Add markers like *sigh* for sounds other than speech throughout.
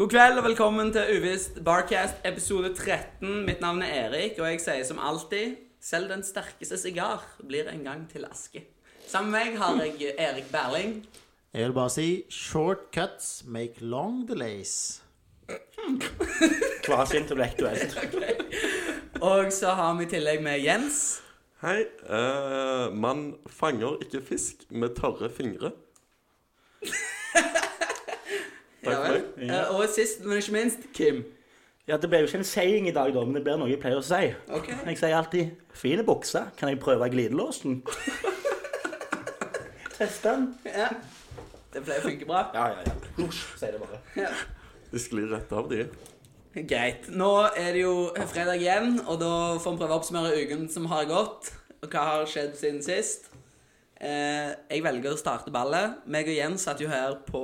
God kveld og velkommen til Uvisst Barcast episode 13. Mitt navn er Erik, og jeg sier som alltid selv den sterkeste sigar blir en gang til aske. Sammen med meg har jeg Erik Berling. Jeg vil bare si short cuts make long delays. *laughs* Kvasi-intellektuelt. *laughs* Og så har vi i tillegg med Jens. Hei. eh, man fanger ikke fisk med tørre fingre. *laughs* Takk for meg. Eh, Og sist, men ikke minst, Kim. Ja, Det ble jo ikke en saying i dag, da, men det blir noe jeg pleier å si. Okay. Jeg sier alltid 'fine bukser, kan jeg prøve glidelåsen'? *laughs* Teste den. Ja. Det pleier å funke bra. Ja, ja, ja. Husj, sier det bare. Ja. Det sklir rett av, de. Greit. Nå er det jo fredag igjen, og da får vi prøve å oppsummere uken som har gått. Og hva har skjedd siden sist. Eh, jeg velger å starte ballet. Meg og Jens satt jo her på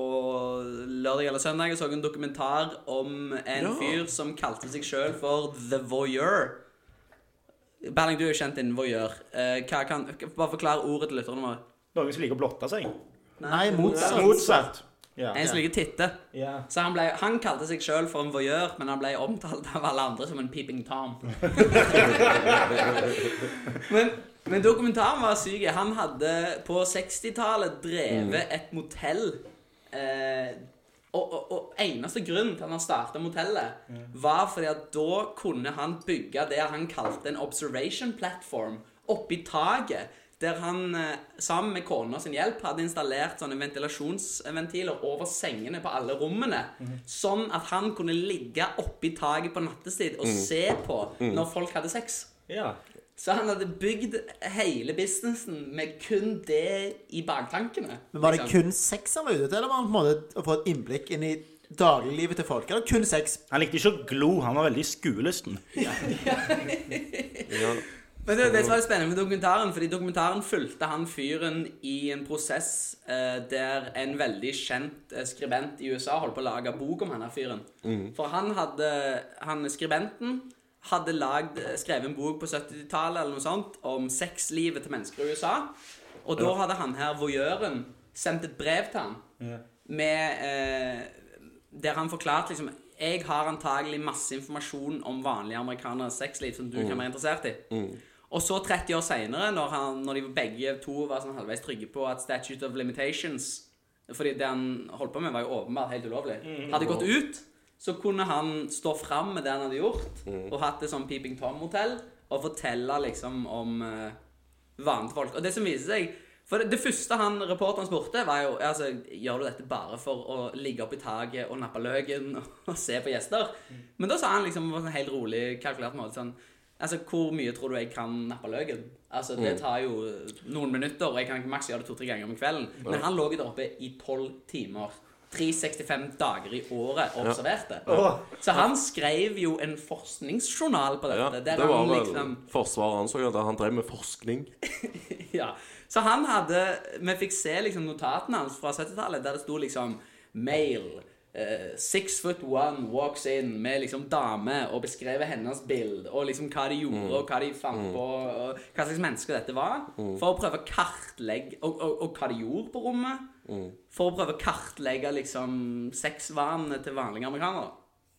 lørdag eller søndag og så en dokumentar om en Ja. fyr som kalte seg sjøl for The Voyeur. Berling, du er jo kjent innen voyeur. Eh, hva kan, bare forklar ordet til lytterne våre. Noen som liker å blotte seg. Nei, motsatt. Motsatt. Ja. En som liker titte. ja. Så han, ble, han kalte seg sjøl for en voyeur, men han ble omtalt av alle andre som en peeping tom. *laughs* men, men dokumentaren var syk. Han hadde på 60-tallet drevet et motell. Eh, og, og, og eneste grunn til at han starta motellet, var fordi at da kunne han bygge det han kalte en observation platform oppi taket. Der han eh, sammen med kona sin hjelp hadde installert sånne ventilasjonsventiler over sengene på alle rommene. Sånn at han kunne ligge oppi taket på nattestid og se på når folk hadde sex. ja. Så han hadde bygd hele businessen med kun det i baktankene. Men Var det liksom. kun sex han var ute etter, eller var han på en måte å få et innblikk inn i dagliglivet til folk? Eller kun sex? Han likte ikke å glo, han var veldig skuelysten. *laughs* Ja. Men det det som er spennende med dokumentaren, fordi dokumentaren fulgte han fyren i en prosess eh, der en veldig kjent eh, skribent i USA holdt på å lage bok om han her fyren. For han hadde Han skribenten hadde lagd, skrevet en bok på 70-tallet eller noe sånt om sexlivet til mennesker i USA. Og da hadde han her voyeuren sendt et brev til han med eh, Der han forklarte liksom Jeg har antagelig masse informasjon om vanlige amerikaneres sexliv som du kan være interessert i. Og så 30 år seinere, når, når de begge to var sånn halvveis trygge på at Statute of Limitations Fordi det han holdt på med, var jo åpenbart helt ulovlig. Hadde gått ut, så kunne han stå fram med det han hadde gjort, og hatt det sånn Peeping Tom-hotell, og fortelle liksom om uh, vanlige folk. Og det som viser seg For det, det første han reporteren spurte, var jo altså, Gjør du dette bare for å ligge oppi i taket og nappe løken og *laughs* se på gjester? Men da sa han liksom på en helt rolig, kalkulert måte sånn Altså, hvor mye tror du jeg kan nappe løken? Altså, det tar jo noen minutter, og jeg kan ikke maks gjøre det to-tre ganger om kvelden. Men han lå der oppe i tolv timer. 365 dager i året observerte. Så han skrev jo en forskningsjournal på ja. dette. Det var han vel liksom Forsvaret anså at han drev med forskning. *laughs* ja. Så han hadde Vi fikk se liksom notatene hans fra 70-tallet, der det sto liksom Male. Uh, six foot one walks in med liksom dame og beskrevet hennes bilde og liksom hva de gjorde og hva de fant på og hva slags mennesker dette var. For å prøve å kartlegge og, og, og hva de gjorde på rommet. For å prøve å kartlegge liksom sexvanene til vanlige amerikanere.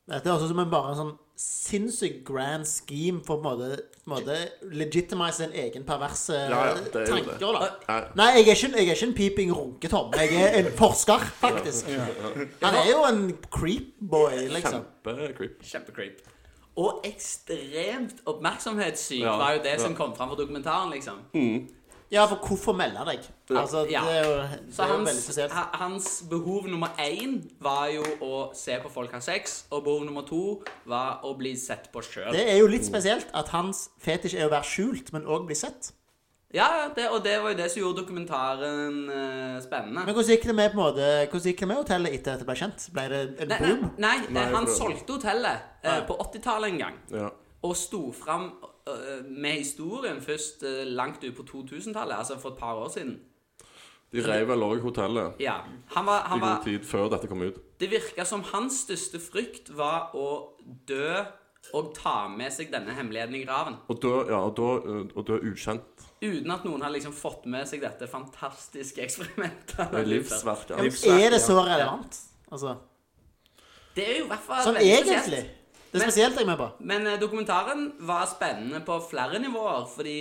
Dette høres ut som en bare en sånn sinnssykt grand scheme for å en på en måte legitimize en egen perverse Ja, ja, er tanker. da Nei. Nei, jeg er ikke, jeg er ikke en peeping runketom. Jeg er en forsker, faktisk. Han er jo en creepboy, liksom. Kjempe creep Og ekstremt oppmerksomhetssyk Ja, var jo det ja. som kom fram for dokumentaren, liksom. Ja, for hvorfor melde deg? Altså, Ja. det er jo, det Så er jo hans, veldig spesielt. hans behov nummer én var jo å se på folk ha sex, og behov nummer to var å bli sett på sjøl. Det er jo litt spesielt at hans fetisj er å være skjult, men òg bli sett. Ja, ja, det, og det var jo det som gjorde dokumentaren eh, spennende. Men hvordan gikk det med på en måte Hvordan gikk det med hotellet etter at det ble kjent? Ble det en Nei, boom? nei, nei, Nei, han solgte hotellet eh, på 80-tallet en gang. Ja. Og sto fram med historien først eh, langt ut på 2000-tallet, altså for et par år siden. De reiv vel òg hotellet Ja, han var, i han god var tid før dette kom ut. Det virka som hans største frykt var å dø og ta med seg denne hemmeligheten i graven. Og dø, ja, og da, øh, og dø ukjent. Uten at noen har liksom fått med seg dette fantastiske eksperimentet. Det er livsverk. Ja, er det så relevant? Altså Det er jo i hvert fall Sånn egentlig. spesielt. Det er Men- spesielt jeg er med på. Men eh, dokumentaren var spennende på flere nivåer, fordi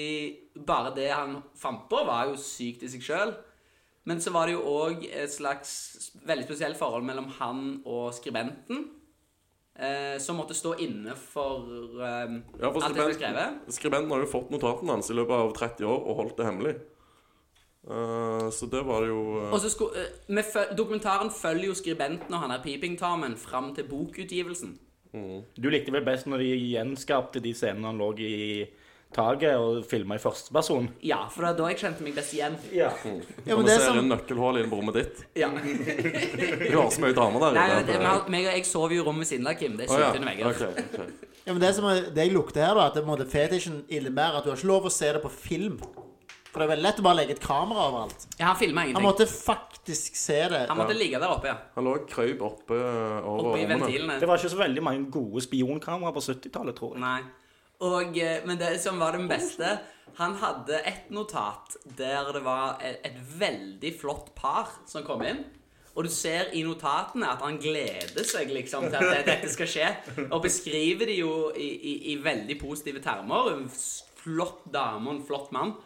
bare det han fant på, var jo sykt i seg sjøl. Men så var det jo òg et slags veldig spesielt forhold mellom han og skribenten. Eh, som måtte stå inne for eh, Ja, for alt det som ble skribenten, skrevet. skribenten har jo fått notatene hans i løpet av 30 år og holdt det hemmelig. Uh, så det var det jo uh... Og så sko- eh, med Dokumentaren følger jo skribenten og han er Peeping-Tarmen fram til bokutgivelsen. Du likte vel best når de gjenskapte de scenene han lå i taket og filma i førsteperson? Ja, for det er da jeg kjente meg best igjen. Ja. Ja, Når men det ser som inn nøkkelhull inn på rommet ditt. Ja. *laughs* Du har så mye damer der. Nei, inne det, at, meg, meg jeg sover jo i rommet ved siden av Kim. Det er Å, under veggen. Ja, men det som er, det jeg lukter her, da, at det måtte fetisjen innebærer at du har ikke lov å se det på film. For det er veldig lett å bare legge et kamera overalt. Ja, han filma Han måtte faktisk se det. Han måtte ligge der oppe, ja. Han lå og krøp oppe eh, over Oppi ventilene. Det var ikke så veldig mange gode spionkameraer på 70-tallet, tror jeg. Nei. Og, eh, men det som var det beste Han hadde et notat der det var et, et veldig flott par som kom inn. Og du ser i notatene at han gleder seg liksom til at dette skal skje. Og beskriver det jo i, i, i veldig positive termer. Flott dame og en flott mann.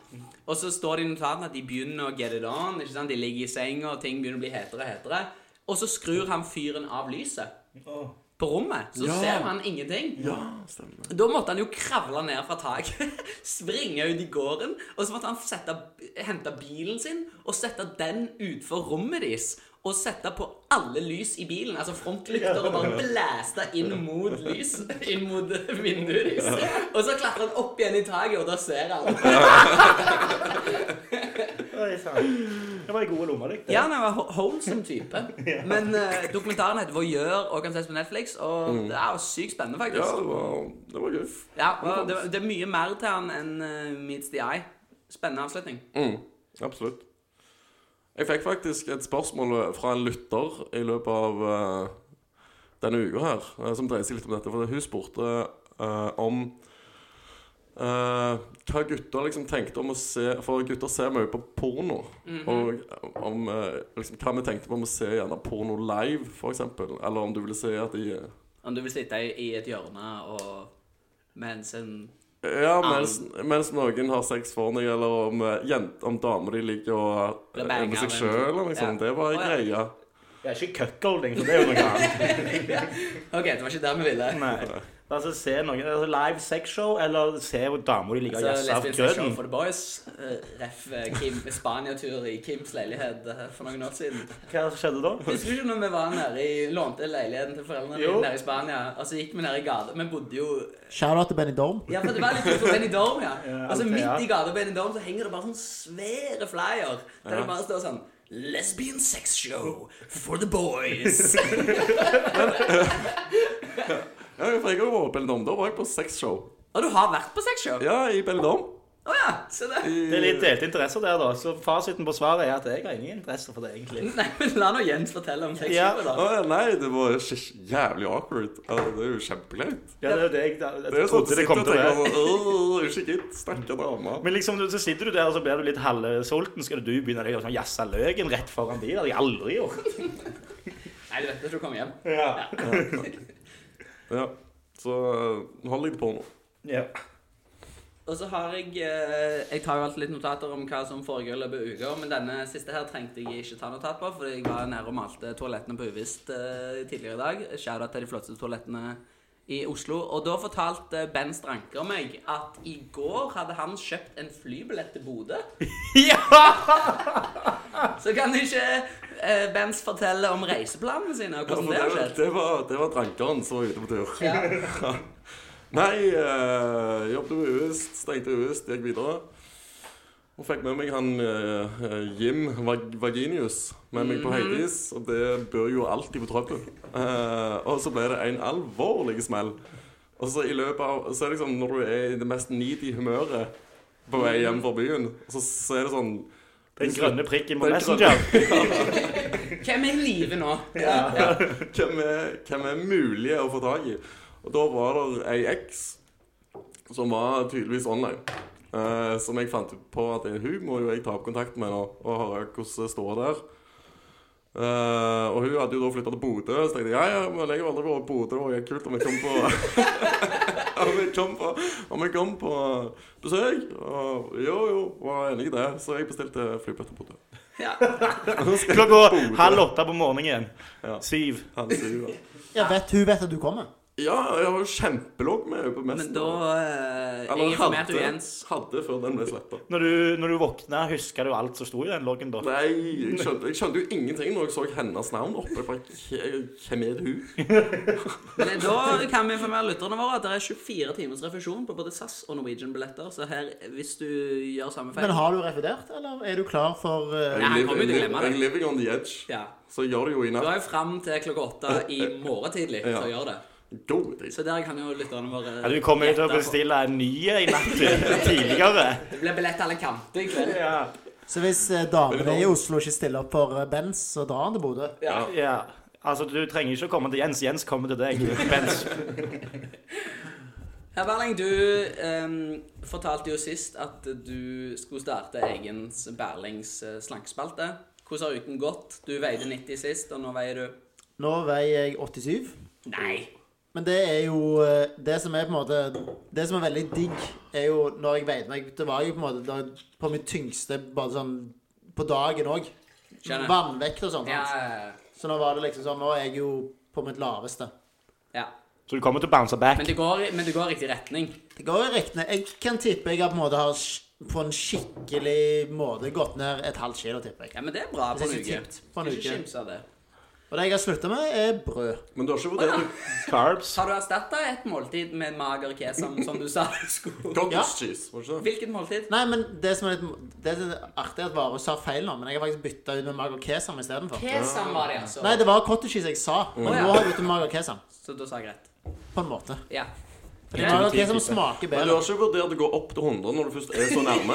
Og så står det i notatene at de begynner å get it on. ikke sant? De ligger i senga, og ting begynner å bli hetere og hetere. Og så skrur han fyren av lyset på rommet. Så Ja. ser han ingenting. Ja, stemmer. Da måtte han jo kravle ned fra taket, *laughs* springe ut i gården, og så måtte han sette, hente bilen sin og sette den utfor rommet deres. Og sette på alle lys i bilen, altså frontlykter, og bare blæste inn mot lys. Inn mot vinduet. Og så klatrer han opp igjen i taket, og da ser han. Oi. Det var ei god lommelykt. det. Ja, han var ho- wholesome type. Men uh, dokumentaren heter Voyeur og kan ses på Netflix, og det er jo sykt spennende, Ja, faktisk. det var, det var gøy. Ja, og det, det er mye mer til han enn uh, Meets the Eye. Spennende avslutning. Mm, absolutt. Jeg fikk faktisk et spørsmål fra en lytter i løpet av uh, denne uka her, eh, som dreier seg litt om dette. For hun spurte uh, om hva gutter liksom tenkte om å se For gutter ser mye på porno. Og om liksom, hva vi tenkte på om å se gjerne porno live, f.eks. Eller om du ville se at de Om du vil sitte i, i et hjørne og mens en Ja, mens, mens noen har sex for deg, eller om, eh, jent, om damer de liker og Blir er med seg sjøl. Liksom. Ja. Det var oh, ja. greia. Det er ikke cuckolding, for det er jo noe annet. *laughs* OK, det var ikke der vi ville. Nei. Altså, se noen altså, Live sexshow, eller se damer de ligger og Så jazzer av grøten. for the boys. Uh, ref eh, Kim Spania-tur i Kims leilighet eh, for noen år siden. Hva skjedde da? Husker du ikke når vi var nede i lånte leiligheten til foreldrene Jo. nede i Spania? Og så gikk vi ned i gata. Vi bodde jo Shout-out til Benny Dorm. Ja, for det var litt utenfor Benny ja. Ja, altså ja. Midt i gata Dorm så henger det bare sånn svære flyer. Der Ja. det bare står sånn Lesbian sex show for the boys. *laughs* *laughs* *laughs* Ja, for jeg har jo vært på Belledom. Da var jeg på sexshow. Og du har vært på sexshow? Ja, i Belledom. Oh, ja, se det. Det er litt delte interesser der, da. Så fasiten på svaret er at jeg har ingen interesse for det, egentlig. Nei, men La nå Jens fortelle om sexshowet, Å, da. ja, nei, det var jævlig awkward. Ja, det er jo kjempekleint. Ja, det er jo det jeg, da, jeg Det er jo sånn trodde det kom til å være. Åh, ikke gitt. sterke dame. Men liksom, så sitter du der og så blir du litt halvsulten. Skal du begynne å sånn, jazze løken rett foran de? Det hadde jeg aldri gjort. Nei, du vet det, du kommer hjem. Ja. Ja, så hold deg på nå. ja. Og så har jeg eh, Jeg tar jo alltid litt notater om hva som foregår i løpet av uka, men denne siste her trengte jeg ikke ta notat på, fordi jeg var nede og malte toalettene på Uvisst eh, tidligere i dag. Shout-out til de flotteste toalettene i Oslo. Og da fortalte Ben Stranker meg at i går hadde han kjøpt en flybillett til Bodø. *laughs* Så kan du ikke eh, Bens fortelle om reiseplanene sine, og hvordan det har skjedd? det, var, det var drankeren som var ute på tur. Ja. *laughs* Nei, uh, jobbet med US, stengte US, gikk videre. Og fikk med meg han eh, Jim Vag Vaginius med meg Mhm. på Heidis, og det bør jo alltid på trøbbel. Eh, og så ble det en alvorlig smell. Og så i løpet av Så er det liksom når du er i det mest needy humøret på vei hjem fra byen, så, så er det sånn Den grønne prikken på Den Messenger. *laughs* Hvem er i live nå? hvem er, hvem er mulig å få tak i. Og da var det ei eks som var tydeligvis online. Eh, som jeg fant ut på at hun må jo jeg ta opp kontakt med nå og høre hvordan det står der. Eh, og hun hadde jo da flytta til Bodø, så tenkte jeg ja, ja, men jeg har aldri vært i Bodø. Det var helt kult om jeg kom på *laughs* Om jeg kom på, om jeg kom på besøk. Og jo, jo, var enig i det. Så jeg bestilte flybillett til Bodø. Ja. *laughs* Klokka halv åtte på morgenen. Ja. Syv. Halv syv ja. det. Ja, vet, hun vet at du kommer. Ja, jeg har jo kjempelåg med øye på Men da eh, Jeg Eller informerte jo hadde, Jens. hadde før den ble sletta. Når du, når du våkna, huska du alt som sto i den loggen da? Nei, jeg skjønte, jeg skjønte jo ingenting når jeg så hennes navn oppe. Jeg bare, "Hva- Hvem er hun? Men da kan vi informere lytterne våre at det er 24 timers refusjon på både SAS og Norwegian-billetter. Så her, hvis du gjør samme feil Men har du refundert, eller er du klar for eh, Nei, han Jeg kommer jo til å glemme det. jeg living on the edge. Ja. Så gjør det jo i Du natt. har jo fram til klokka åtte i morgen tidlig til Ja. å gjøre det. Så der kan jo lytterne våre Ja, du kommer jo til å bestille en ny i natt *laughs* tidligere. Det blir billett alle kanter i kveld. Ja. Så hvis eh, damene i Oslo ikke stiller opp for eh, Benz, så drar han til Bodø? Ja. ja. Altså, du trenger ikke å komme til Jens. Jens kommer til deg. Benz. *laughs* Herr Berling, du um, fortalte jo sist at du skulle starte egen Berlings eh, slankespalte. Hvordan har uken gått? Du veide 90 sist, og nå veier du Nå veier jeg 87. Nei! Men det er jo eh, Det som er på en måte Det som er veldig digg, er jo når jeg veide meg Det var jo på en måte da, på mitt tyngste bare sånn på dagen òg. Vannvekt og sånt. Ja, ja, ja. Så nå var det liksom sånn Nå er jeg jo på mitt laveste. ja. Så du kommer til å bounce back. Men det går, men det går i riktig retning. Det går i riktig Jeg kan tippe jeg har på en måte har på en skikkelig måte gått ned et halvt kilo, tipper jeg. Ja, men det er bra på Det en er ikke uke. på en Skal ikke uke. kimse av det. Og det jeg har slutta med, er brød. Men du har ikke vurdert Carbs. Har du erstatta et måltid med mager kesam, som du sa du skulle? cottage Ja. cheese? Var det ikke? Hvilket måltid? Nei, men det som er litt Det er artig at Varus sa feil nå, men jeg har faktisk bytta ut med mager kesam istedenfor. Kesam var det, altså. Nei, det var cottage cheese jeg sa, men ja. nå har jeg byttet med mager kesam. Så da sa jeg rett. På en måte. Ja. Fordi Ja. mager kesam smaker Men du har ikke vurdert å gå opp til 100 når du først er så nærme?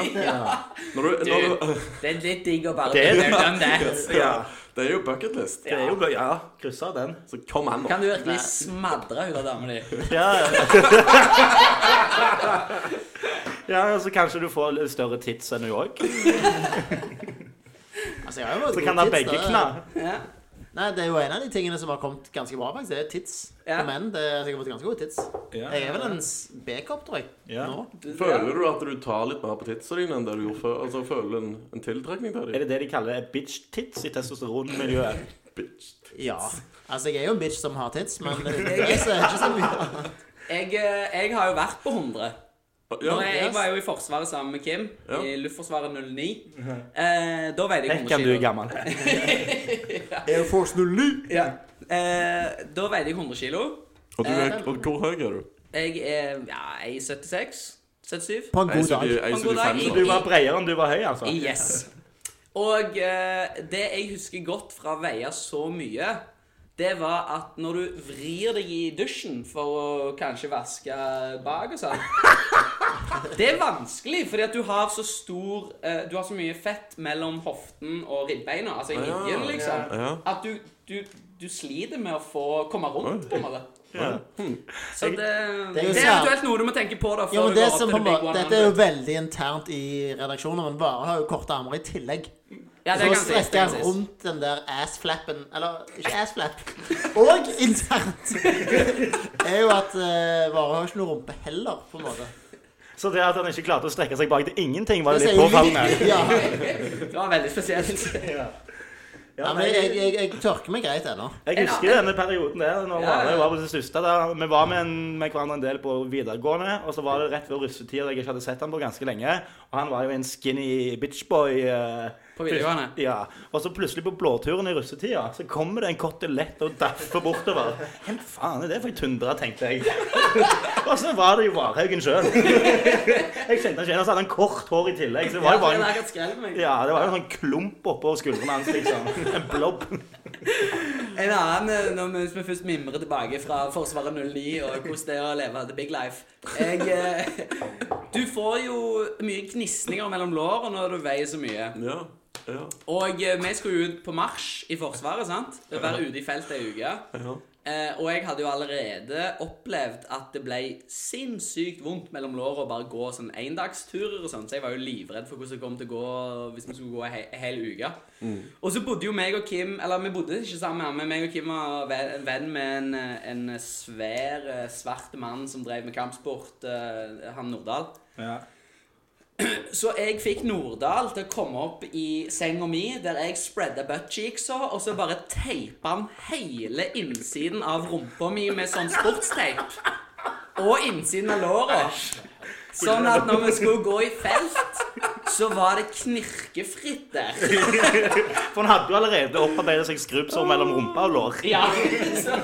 *laughs* Når du, når du, Det er litt digg å bare Det er- done that. Ja. Det er jo bucketlist. Det er jo. Ja, kryssa den. Så kom an, nå. Kan du virkelig smadre hun av dama di? Ja, ja. *laughs* ja, så kanskje du får litt større tits enn hun òg. *laughs* Altså, jeg har jo Så kan ha begge kna. Ja. Nei, det er jo en av de tingene som har kommet ganske bra, faktisk. Det er tids. Ja. For menn. Det er sikkert fått ganske gode tids. Ja. Jeg er vel en B-kopp, tror jeg. Ja. Nå. Føler du at du tar litt mer på titsa dine enn det du gjorde før? Altså, føler du en, en tiltrekning til Er det det de kaller bitch tits i testosteronmiljøet? Bitch. Ja. Altså, jeg er jo en bitch som har tits, men *laughs* det er ikke så, ikke så mye. Jeg, eh, jeg har jo vært på 100. Ja, jeg, jeg var jo i Forsvaret sammen med Kim, Ja. i Luftforsvaret 09. Eh, da veide jeg 100 Hekkan, du er gammel. gammel. *laughs* Air Force 09. Ja. Eh, da veide jeg 100 kilo. Og, er, og hvor høy er du? Jeg er ja, 76. 77? På en god dag. En god dag. Du var bredere enn du var høy, altså? Yes. Og eh, det jeg husker godt fra å veie så mye, det var at når du vrir deg i dusjen for å kanskje vaske bak og sånn *laughs* Det er vanskelig, fordi at du har så stor eh, Du har så mye fett mellom hoften og ribbeina, altså i Ja, midjen, liksom, ja. at du, du, du sliter med å få komme rundt, på en måte. Ja. Så det, Det er det eventuelt noe du må tenke på da Jo, det går opp til på Dette er jo veldig internt i redaksjonen, men Vare har jo korte armer i tillegg. Ja, Så det er sies, strekker jeg rundt den der assflappen Eller ikke assflap. Og internt *laughs* er jo at uh, Vare har ikke noe rumpe heller, på en måte. Så det at han ikke klarte å strekke seg bak til ingenting, var Det litt påfallende. Ja. Det var veldig spesielt. *laughs* Ja. ja, men jeg, jeg, jeg tørker meg greit ennå. Jeg husker denne perioden der når Ja, ja. jeg var på det største. Der. Vi var med, en, med hverandre en del på videregående, og så var det rett ved russetida jeg ikke hadde sett han på ganske lenge. Og han var jo en skinny bitchboy. eh, På videregående? Ja. Og så plutselig på blåturen i russetida så kommer det en kotelett og daffer bortover. Hvem faen er det for ei tundre, tenkte jeg. *laughs* og så var det jo Varhaugen sjøl. *laughs* jeg kjente han ikke igjen. Så hadde han kort hår i tillegg. Så det var jo bare en ja, det var jo en sånn klump oppå skuldrene hans, liksom. En blobb. *laughs* En annen, eh, når vi, hvis vi først mimrer tilbake fra Forsvaret 09 og hvordan det er å leve the big life jeg, eh, Du får jo mye gnisninger mellom lårene når du veier så mye. Ja. Ja. Og eh, vi skulle jo ut på marsj i Forsvaret, sant? Være ute i feltet ei uke. ja. Eh, og jeg hadde jo allerede opplevd at det ble sinnssykt vondt mellom låra å bare gå sånn endagsturer og sånn, så jeg var jo livredd for hvordan det kom til å gå hvis vi skulle gå ei he hel uke. Og så bodde jo meg og Kim Eller vi bodde ikke sammen, men meg og Kim var en venn med en, eh, en svær, svart mann som drev med kampsport, eh, han Nordahl. Ja. Så jeg fikk Nordahl til å komme opp i senga mi, der jeg spredde buttcheeksa, og så bare teipa han hele innsiden av rumpa mi med sånn sportsteip. Og innsiden av låra. Sånn at når vi skulle gå i felt, så var det knirkefritt der. For han hadde jo allerede opparbeidet seg skrubbsår mellom rumpa og lår. Ja, så,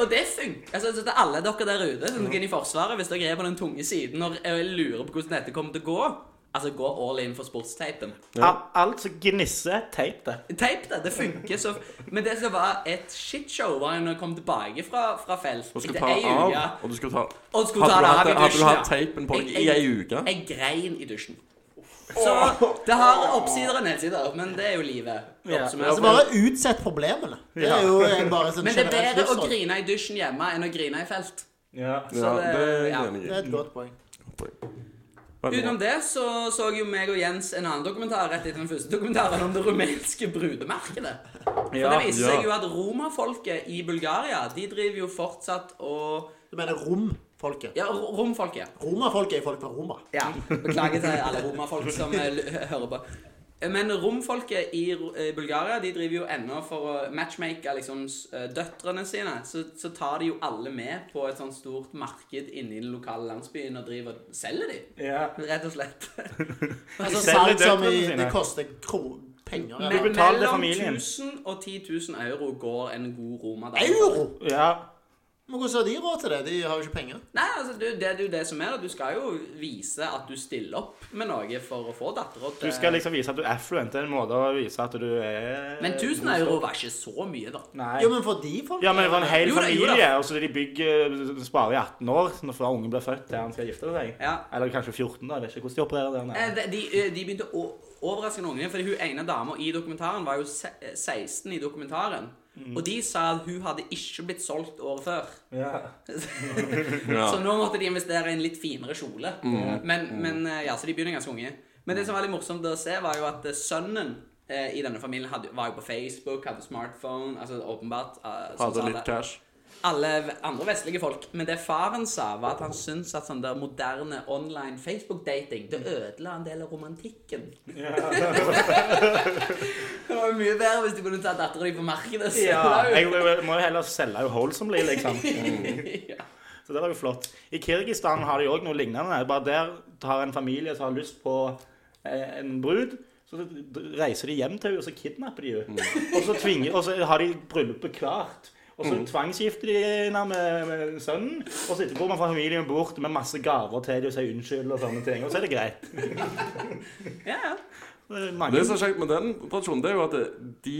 og det funker. Altså, så til alle dere der ute som skal inn i Forsvaret, hvis dere er på den tunge siden og lurer på hvordan dette kommer til å gå, altså gå all in for sportsteipen. Ja. Altså gnisse, teip det. Teip det, det funker så Men det som var et shitshow, var når jeg kom tilbake fra, fra felt Og skulle ta av, uke. og du skulle ta Og skulle ta Hadde det du av i hadde du hatt teipen på deg i ei uke? Jeg grein i dusjen. Så det har oppsider og nedsider, men det er jo livet. Ja. Altså bare utsett problemene. Det er jo eh, bare sånn Men det er bedre å grine i dusjen hjemme enn å grine i felt. Ja. Så Ja, det- det er ja. Det er et godt poeng. Veldig Utenom det så så jo meg og Jens en annen dokumentar rett etter den første dokumentaren om det rumenske brudemarkedet. For Ja, det viser ja. seg jo at romafolket i Bulgaria, de driver jo fortsatt og Du mener romfolket? Ja, ro- romfolket. Romafolket er folk fra Roma. Ja, Beklager til alle romafolk som eh, l- hører på. Men romfolket i eh, Bulgaria de driver jo ennå for å matchmake liksom, eh, døtrene sine. Så, så tar de jo alle med på et sånt stort marked inni den lokale landsbyen og driver og selger de. Ja. Rett og slett. *laughs* Altså selger salg som i sine. Det koster kro penger. Mellom 1000 og 10 000 euro går en god romadag. Euro! ja. Men hvordan har de råd til det? De har jo ikke penger. Nei, altså, du, det er jo det som er da. Du skal jo vise at du stiller opp med noe for å få dattera Du skal liksom vise at du er affluent. Det er en måte å vise at du er Men 1000 euro var ikke så mye, da. Nei. Jo, men for de folk Ja, men det var en hel Jo da, jo familie, og så de bygger sparer i 18 år når før ungen blir født til han skal gifte seg. Ja. Eller kanskje 14, da. Jeg vet ikke hvordan de opererer der Eh, nede. De, de, de begynte å overraske ungene, fordi hun ene dama i dokumentaren var jo 16 i dokumentaren. Og de sa at hun hadde ikke blitt solgt året før. Ja. *laughs* Ja. Så nå måtte de investere i en litt finere kjole. Men, men eh, ja, så de begynner ganske unge. Men det som var litt morsomt å se, var jo at eh, sønnen eh, i denne familien hadde, var jo på Facebook, hadde smartphone, altså åpenbart. eh, Hadde litt cash. Alle andre vestlige folk. Men det faren sa, var at han syntes at sånn der moderne online Facebook-dating det ødela en del av romantikken. *laughs* det var jo mye bedre hvis du kunne tatt dattera di på markedet. og ja. Jeg, jeg må jo heller selge jo wholesomely, liksom. *laughs* ja. Så det var jo flott. I Kirgistan har de òg noe lignende. Bare der tar en familie som har lyst på eh, en brud. Så reiser de hjem til henne, og så kidnapper de henne. Og, så og så har de bryllupet klart. Og så tvangsgifter de henne med, med sønnen. Og så etterpå får familien bort med masse gaver til dem og sier unnskyld og sånne ting. Og så er det greit. *laughs* ja, ja. Det mange Det som er kjekt med den tradisjonen, det er jo at de,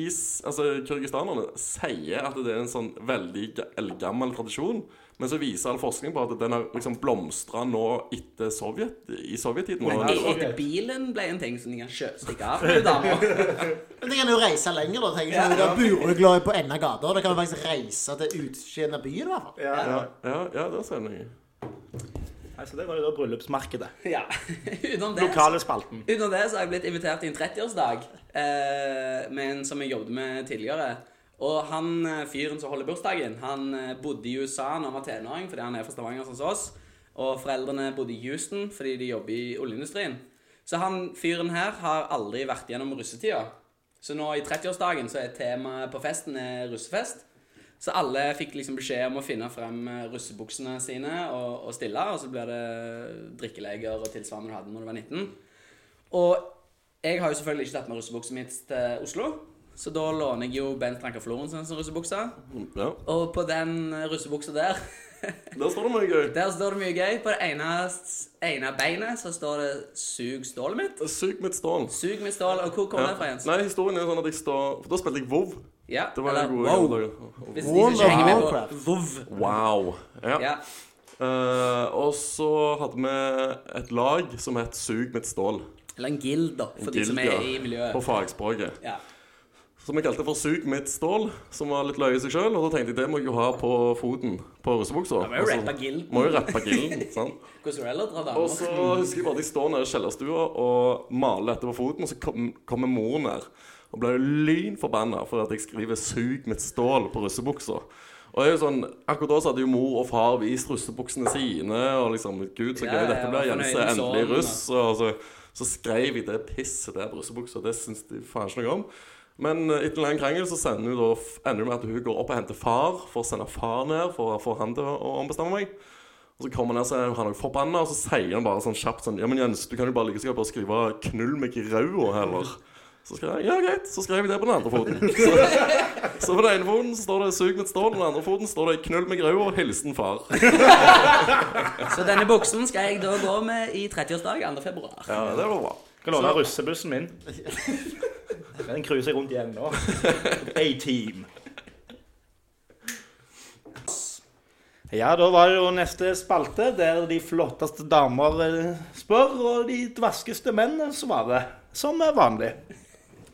altså kyrgyzstanerne sier at det er en sånn veldig ga- eldgammel tradisjon, men så viser all forskning på at den har liksom blomstra nå etter Sovjet, i sovjettiden. Men Etter bilen ble en ting som de kan stikke av med damer. *laughs* Men de kan jo reise lenger, da. tenker jeg. Da Burugla på enden av gata. Da kan du faktisk reise til utsiden av byen, i hvert fall. ja, ja. ja, ja, det ser jeg. Nei, Så det var jo da bryllupsmarkedet. Ja. *laughs* Utenom det, Lokale spalten. Utenom det så har jeg blitt invitert til en 30-årsdag eh, med en som jeg jobbet med tidligere. Og han eh, fyren som holder bursdagen, han eh, bodde i USA når han var tenåring fordi han er fra Stavanger sånn som oss. Og foreldrene bodde i Houston fordi de jobber i oljeindustrien. Så han fyren her har aldri vært gjennom russetida. Så nå i 30-årsdagen så er temaet på festen russefest. Så alle fikk liksom beskjed om å finne frem eh, russebuksene sine og, og stille, og så blir det drikkeleger og tilsvarende du hadde når du var 19. Og jeg har jo selvfølgelig ikke tatt med russebuksa mitt til Oslo, så da låner jeg jo Bent Ranker Florensen sin russebukse. Ja. Og på den eh, russebuksa der, *laughs* Der står det mye gøy. der står det mye gøy. På det ene, ene beinet så står det 'Sug stålet mitt'. Sug mitt stål. Sug mitt stål. Og hvor kommer det fra, Jens? Nei, historien er sånn at jeg står For da spilte jeg WoW. Ja, Det var eller en wow. dag. Hvis World ikke of henger med på Warcraft. WoW. Wow. Ja. Ja. Uh, og så hadde vi et lag som het Sug mitt stål, Eller en guild, da, for En de som er ja. i miljøet. på fagspråket. Ja. som jeg kalte for Sug mitt stål, som var litt løye i seg sjøl. Og da tenkte jeg det må jeg jo ha på foten på russebuksa. må jo Altså, rappe gilden. Må jo rappe gilden, *laughs* sant. Og så husker jeg bare at jeg står nede i kjellerstua og maler dette på foten, og så kom- kommer mor ned og ble lynforbanna for at jeg skriver 'sug mitt stål' på russebuksa. Og jeg er jo sånn, Akkurat da så hadde jo mor og far vist russebuksene sine, og liksom Gud, så gøy ja, dette blir. Jense fornøyd endelig russ. Og så, så skrev jeg det pisset der på russebuksa. Det syns de faen ikke noe om. Men eh, etter en lang krangel så sender hun da, ender det med at hun går opp og henter far for å sende far ned for å få han til å å ombestemme meg. Og så kommer han ned, så er han også forbanna, og så sier han bare sånn kjapt sånn Ja, men Jens, du kan jo bare like så godt bare skrive 'knull meg i ræva' heller. Så skrev jeg ja, greit. Så skrev jeg det på den andre foten. *laughs* Så, så på den ene foten så står det 'sug mitt stål', og på den andre foten står det 'knull meg i og hilsen far. *laughs* Så denne buksen skal jeg da gå med i 30-årsdag 2. februar. Ja, det var bra. Skal låne russebussen min. *laughs* Den cruiser rundt igjen nå. A-team. Ja, da var det jo neste spalte, der de flotteste damer eh, spør, og de dvaskeste menn svarer. Som er vanlig.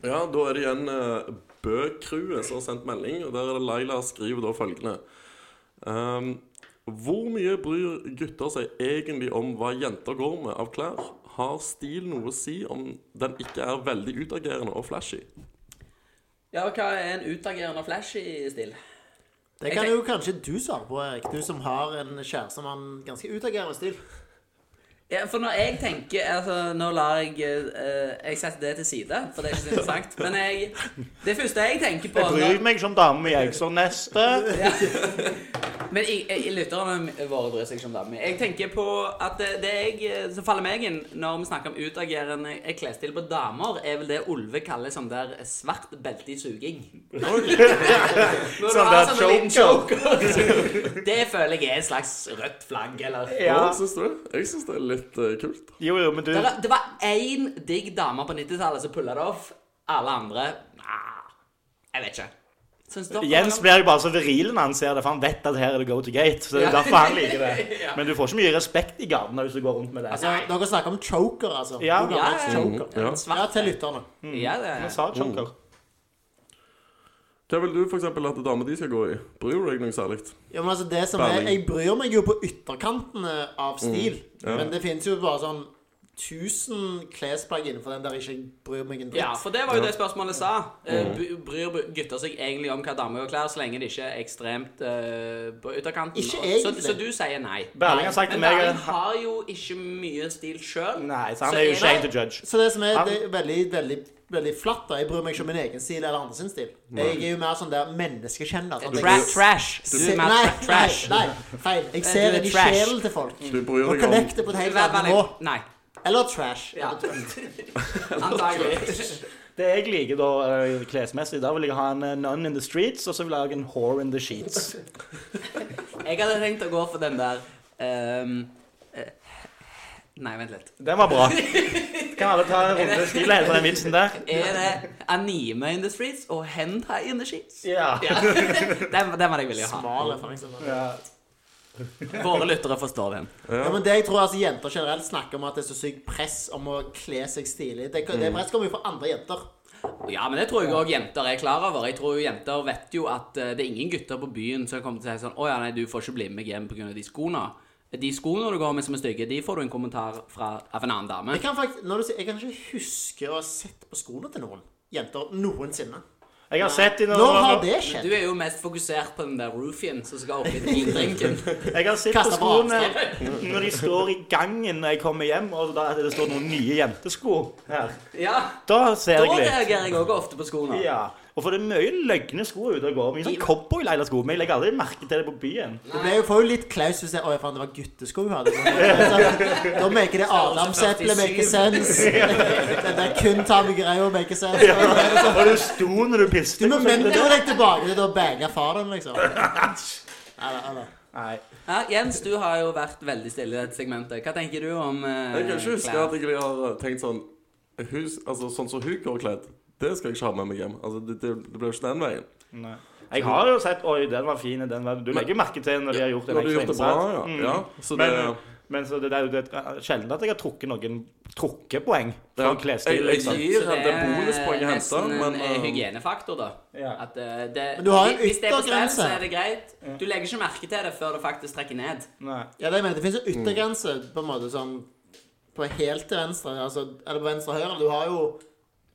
Ja, da er det igjen uh, Bø-crewet som har sendt melding, og der er det Laila skriver da følgende. Um, hvor mye bryr gutter seg egentlig om hva jenter går med av klær? Har stil noe å si om den ikke er veldig utagerende og flashy? Ja, hva er en utagerende og flashy stil? Det kan jo kanskje du svare på, Erik. Du som har en kjæreste med en ganske utagerende stil. Ja, for når jeg tenker altså, Nå lar jeg uh, Jeg setter det til side, for det er ikke så interessant. Men jeg, det første jeg tenker på Jeg bryr meg som dame, jeg. Så neste Ja. Men jeg, jeg, lytterne våre bryr seg ikke om damer. Jeg tenker på at det, det jeg, som faller meg inn når vi snakker om utagerende klesstil på damer, er vel det Olve kaller sånn der svart belte i suging. *laughs* Du Sånn der sånn en choker. Det føler jeg er et slags rødt flagg, eller. Ja. Syns du? Jeg syns det er litt eh, kult. Jo, jo, men du Det var- Det var én digg dame på 90-tallet som pulla det off. Alle andre Nah, jeg vet ikke. Dere Jens blir jo bare så viril når han ser det, for han vet at her er det go to gate. Så det er Ja. derfor han liker det. *laughs* Men du får ikke mye respekt i gatene hvis du går rundt med det. Altså, dere snakker om choker, altså. Ja. Ja, ja. choker? Ja. Ja, til lytterne. Ja, det Han sa choker. Hva vil du eksempel at dama di skal gå i? Bryr du deg noe særlig? Ja, men altså, det som er, Jeg bryr meg jo på ytterkantene av stil. Ja. Men det finnes jo bare sånn 1000 klesplagg innenfor den der jeg ikke bryr meg en dritt. Ja, for det var jo det spørsmålet sa. Mm. Bryr gutter seg egentlig om hva damer går klær, så lenge de ikke er ekstremt uh, på ytterkanten? Ikke egentlig. Så, så du sier nei? Berling har sagt til Men meg Berling har jo ikke mye stil sjøl. Nei, så han Så er jo shame det- to judge. Så det som er, det er veldig, veldig, veldig flatt, da Jeg bryr meg ikke om min egen stil eller andre sin stil. Jeg er jo mer sånn der menneskekjenner. Sånn, Tra trash. Du er mer nei, tra- trash. nei, nei, feil. Jeg ser er inn i sjelen til folk. Du bryr Og deg om connecter på et helt annet nivå. Nei. Eller trash. Ja. *laughs* Antagelig. Det jeg liker da eh, klesmessig, da vil jeg ha en eh, nun in the streets, og så vil jeg ha en whore in the sheets. *laughs* Jeg hadde tenkt å gå for den der ehm, eh, Nei, vent litt. Den var bra. *laughs* Kan alle ta en runde stil helt på den vitsen der? Er det anime in the streets og hentai in the sheets? Ja. Ja. Den, den var det jeg ville ha. Smale, for ja. Våre lyttere forstår den. Ja, men det jeg tror altså Jenter generelt snakker om at det er så sykt press om å kle seg stilig. Det, det presset kommer jo fra andre jenter. Ja, men det tror jeg òg jenter er klar over. Jeg tror jo Jenter vet jo at eh, det er ingen gutter på byen som kommer til å si sånn Å ja, nei, du får ikke bli med meg hjem pga. de skoene. De skoene du går med som er stygge, de får du en kommentar fra av en annen dame. Jeg kan, faktisk, når du sier, jeg kan ikke huske å ha sett på skoene til noen jenter noensinne. Jeg har sett i noen Når har det skjedd? Du er jo mest fokusert på den der roofien som skal oppi vindrinken. *laughs* Jeg har sett på skoene *laughs* når de står i gangen når jeg kommer hjem, og da det står noen nye jentesko her. Ja, Da ser da jeg litt. reagerer jeg òg ofte på skoene. Ja. Og for det er mye løgne sko ute og går. Mye sånn cowboyleila-sko. Men jeg legger aldri merke til det på byen. Det ble jo får jo litt klaus hvis jeg Oi, faen, det var guttesko hun hadde. *laughs* Da maker det Adamseple make sense. *laughs* Den der kun ta med greia make sense. Og du sto når du Du må vente deg tilbake til å bange faren, liksom. *laughs* Eller, eller. Nei. Ja, Jens, du har jo vært veldig stille i dette segmentet. Hva tenker du om uh, Jeg kan ikke huske at jeg har tenkt sånn hus, altså Sånn som hun går kledd, det skal jeg ikke ha med meg hjem. Altså, Det, det, det blir jo ikke den veien. Nei. Jeg har jo sett Oi, den var fin. Den var, du legger merke til når de har gjort en ekstra du har gjort det bra, ja. Mm. ja. Så Men, det, Men så det, det, er jo- er sjelden at jeg har trukket noen trukkepoeng for Ja. klesstil. Jeg- jeg Liksom. gir- det er henta, nesten en men, eh, eh, hygienefaktor, da. Ja. At eh, det, Men du har en er yttergrense. så er det greit. Du legger ikke merke til det før det faktisk trekker ned. Nei. Ja, det jeg mener, det finnes en yttergrense på en måte sånn På helt til venstre, altså, eller på venstre og høyre. Du har jo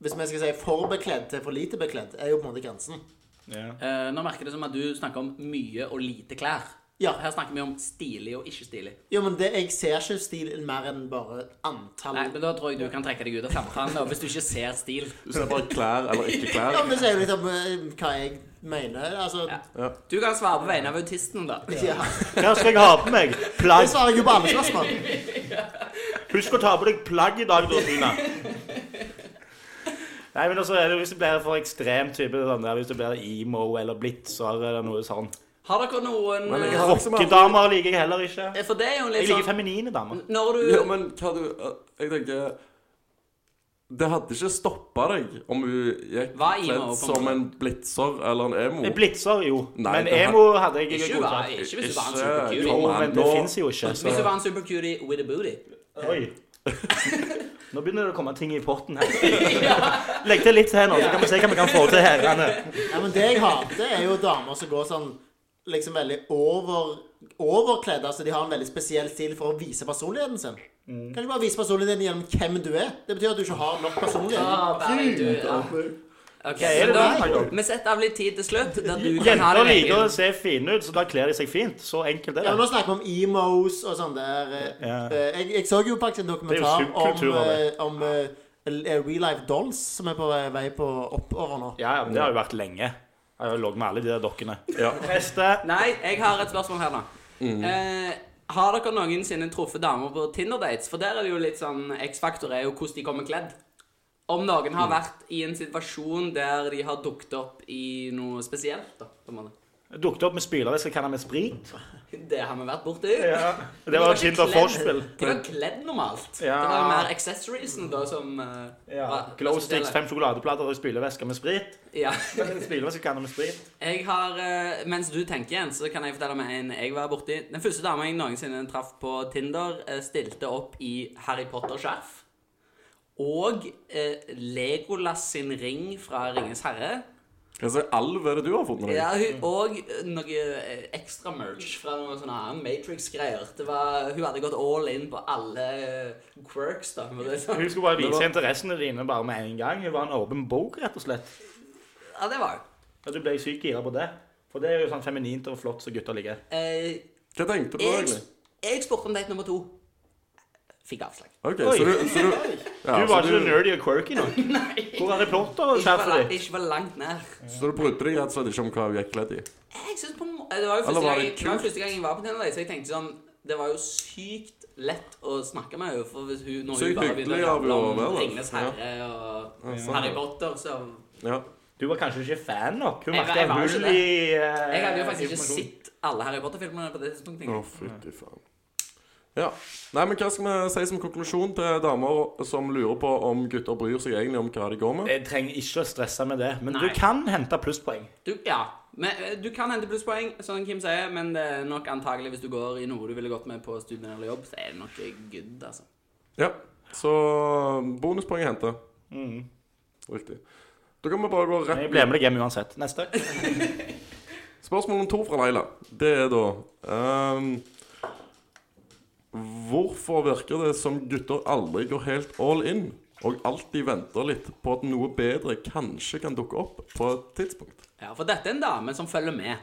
Hvis vi skal si for bekledd til for lite bekledd, er jo på en måte grensen. Yeah. Eh, nå merker det som at du snakker om mye og lite klær. Ja. Her snakker vi om stilig og ikke stilig. Jo, men det, jeg ser ikke stil mer enn bare antall Nei, men Da tror jeg du kan trekke deg ut av samtalen hvis du ikke ser stil. Du ser bare klær eller ikke *laughs* klær. Ja, men det sier jo litt om eh, hva jeg mener. Altså Ja. Du kan svare på vegne av autisten, da. ja. Hva skal jeg ha på meg? Det svarer jeg jo på alle spørsmål. Husk å ta på deg plagg i dag, da, Tina. *laughs* Nei, men også det Hvis det blir for ekstrem type sånn der, Hvis det blir emo eller blitzer eller noe sånn Har dere noen jeg Rockedamer liker jeg heller ikke. For det er jo Jeg litt liker sånn feminine damer. Når du Ja, men hva du Jeg tenker Det hadde ikke stoppa deg om hun gikk kledd som en blitzer eller en emo. En Blitzer, jo. Nei, men emo hadde jeg Ikke, godtatt. ikke hvis du var en supercutie. super cutie. Jo, men det fins jo ikke. Hvis du var en super cutie with a booty. Oi. Nå begynner det å komme ting i potten her. *laughs* Legg til litt til nå, så kan vi se hva vi kan få til herrene. Ja, men det jeg hater, er jo damer som går sånn liksom veldig over overkledd. Altså, de har en veldig spesiell stil for å vise personligheten sin. Mm. Kan du bare vise personligheten gjennom hvem du er? Det betyr at du ikke har nok personlighet. Ah, du, ja. Ok, da? Vi setter av litt tid til slutt, der du kan ha Jenter liker å egen se fine ut, så da kler de seg fint. Så enkelt er Ja. Nå snakker vi om emos og sånn der. eh, Ja. eh, Jeg, jeg så jo faktisk en dokumentar det. om, eh, om uh, Real Life Dolls, som er på vei- på oppover nå. Ja, ja, men det har jo vært lenge. Jeg har ligget med alle de der dokkene. Ja. Neste. Nei, jeg har et spørsmål her, da. Mm. Eh, har dere noensinne truffet damer på Tinder-dates? For der er det jo litt sånn X-faktor er jo hvordan de kommer kledd. Om noen Mm. har vært i en situasjon der de har dukket opp i noe spesielt, da. på en måte. Dukket opp med spylervæske kan med sprit. Det har vi vært borti. Ja. Det De var Tinder Forspill. De var kledd normalt. Ja. Det var mer accessoriesen da som eh, Ja. var- Glow sticks, fem sjokoladeplater og spylervæske med sprit. Ja. *laughs* Spylervæske kan ha med sprit. Jeg har, eh, Mens du tenker igjen, så kan jeg fortelle om en jeg var borti. Den første dama jeg noensinne traff på Tinder, eh, stilte opp i Harry Potter-skjerf. Og eh, Legolas sin ring fra Ringens herre. Hva slags alv er det du har funnet? Ja, hun, og eh, noe eh, ekstra merch fra noe sånn annen Matrix-greier. Det var, Hun hadde gått all in på alle eh, quirks, da. sånn. Hun skulle bare vise var- interessene dine bare med en gang. Hun var en åpen bok, rett og slett. Ja, det var hun. Ja, du ble sykt gira på det. For det er jo sånn feminint og flott som gutter liker. Eh, Hva tenkte du jeg, egentlig? jeg spurte om date nummer to. Fikk avslag. Okay, Oi. så du, så du, ja, Du var så ikke du, nerdy og quirky nok. *laughs* Hvor er det plotter og Ikke var, skjerfet ikke var langt nær. så du brydde deg rett og slett ikke om hva hun gikk kledd i? Jeg synes på Det var jo første var gang, det det var første gang jeg var på Tinder, så jeg tenkte sånn Det var jo sykt lett å snakke med henne. For hvis hun, når hun bare begynner å ramle om. Ringenes herre og sånn, Harry. Potter, så Ja. Du var kanskje ikke fan nok. Hun merket hull i eh, Jeg hadde jo faktisk ikke sett alle Harry Potter-filmene på det tidspunktet. Å, fytti faen. Ja. Nei, men hva skal vi si som konklusjon til damer som lurer på om gutter bryr seg egentlig om hva de går med? Jeg trenger ikke å stresse med det, men Nei. du kan hente plusspoeng. Du, ja, men, eh, du kan hente plusspoeng, som Kim sier, men det er nok antagelig hvis du går i noe du ville gått med på studien eller jobb, så er det nok good, altså. Ja. Så bonuspoeng er Mm. Riktig. Da kan vi bare gå Jeg rett blir med deg hjem uansett. Neste. *laughs* Spørsmål nummer to fra Leila. Det er da ehm, Hvorfor virker det som gutter aldri går helt all in, og alltid venter litt på at noe bedre kanskje kan dukke opp på et tidspunkt? Ja, for dette er en dame som følger med.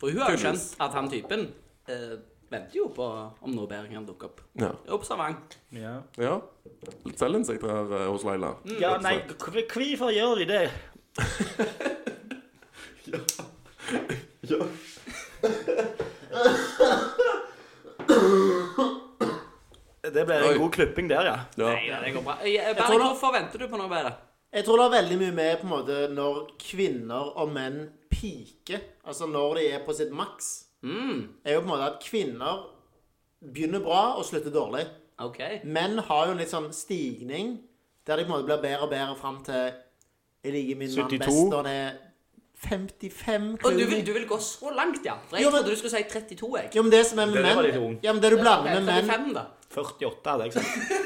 For hun har jo skjønt at han typen eh, venter jo på om noe bedre kan dukke opp. Ja. Observant. Ja, ja. Litt selvinnsikt her eh, hos Leila. ja nei, hv- hvorfor gjør de det? *laughs* ja. Ja. *laughs* Det ble Oi. en god klipping der, ja. ja. Nei, ja, det går bra. Eh, Berg, tror da- hvorfor venter du på noe bedre? Jeg tror det er veldig mye med på en måte når kvinner og menn piker. Altså når de er på sitt maks. Mm, Er jo på en måte at kvinner begynner bra og slutter dårlig. OK. Menn har jo en litt sånn stigning der de på en måte blir bedre og bedre fram til Jeg liker min mann 72. best når han er 55 Og du vil, du vil gå så langt, ja? For jeg Jo, men- trodde du skulle si 32, jeg. Jo, men det som er med Det var litt menn. Ja, men det du blander med menn 35 da. 48 hadde jeg sagt.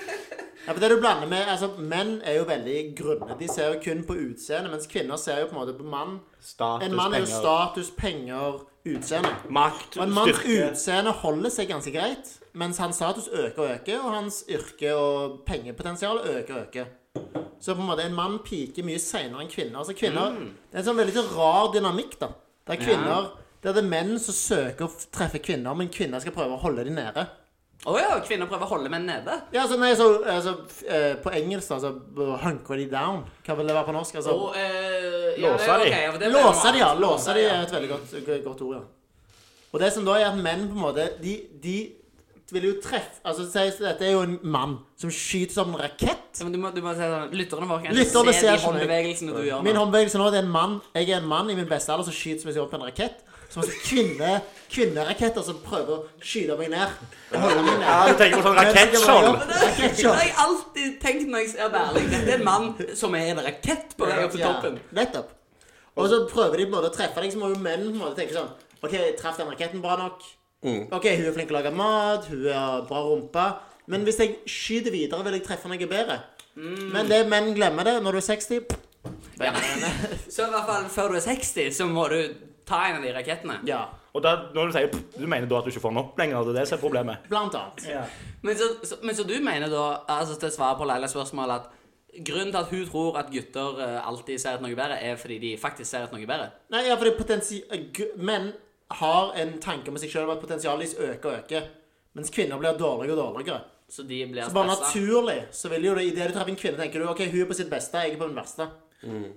Ja, for det du blander med Altså, menn er jo veldig grunne. De ser jo kun på utseendet, mens kvinner ser jo på en måte på mann. Status, En mann er jo penger, status, penger, utseende. makt, Og en manns styrke. utseende holder seg ganske greit, mens hans status øker og øker, og hans yrke og pengepotensial øker og øker. Så på en måte en mann piker mye seinere enn kvinner. Altså kvinner Det er en sånn veldig sånn rar dynamikk, da. Der kvinner Der det er menn som søker å f- treffe kvinner, men kvinner skal prøve å holde dem nede. Å ja, kvinner prøver å holde menn nede. Ja, altså, nei, så, altså eh, På engelsk, da, så hunker de down. Hva vil det være på norsk? Altså, oh, eh, ja, Låse de. Okay, ja, Låse de, ja. Låse de er et veldig godt, godt ord, ja. Og det som da er at menn på en måte De, de vil jo treffe Altså, dette er jo en mann som skyter som en rakett. Ja, men du må, du må si sånn Lytterne våre kan Lytterne se de håndbevegelsene du gjør. Min håndbevegelse nå det er en mann Jeg er en mann i min beste alder som skyter som en rakett. Som altså kvinne, kvinneraketter som prøver å skyte meg ned. Ja, du tenker på sånn rakettskjold. Det, har jeg alltid tenkt når jeg ser Berling. Dette er en mann som er en rakett på vei opp til Ja, nettopp. Og så prøver de på en måte å treffe deg, så må jo menn på en måte tenke sånn OK, traff den raketten bra nok? OK, hun er flink til å lage mat, hun har bra rumpe. Men hvis jeg skyter videre, vil jeg treffe noe bedre. Men det menn glemmer det når du er 60. Ja. *laughs* Så i hvert fall før du er 60, så må du ta en av de rakettene. Ja, Og da, når du sier pff, du mener da at du ikke får den opp lenger? Det er det som er problemet? blant annet. Ja. Men så, så, men så du mener da, altså til svaret på Leilas spørsmål, at grunnen til at hun tror at gutter eh, alltid ser etter noe bedre, er fordi de faktisk ser etter noe bedre? Nei, ja, fordi potensi menn har en tanke med seg sjøl om at potensialet deres øker og øker. Mens kvinner blir dårligere og dårligere. Så de blir Så bare naturlig så vil jo det, idet du treffer en kvinne, tenker du OK, hun er på sitt beste, jeg er på min verste.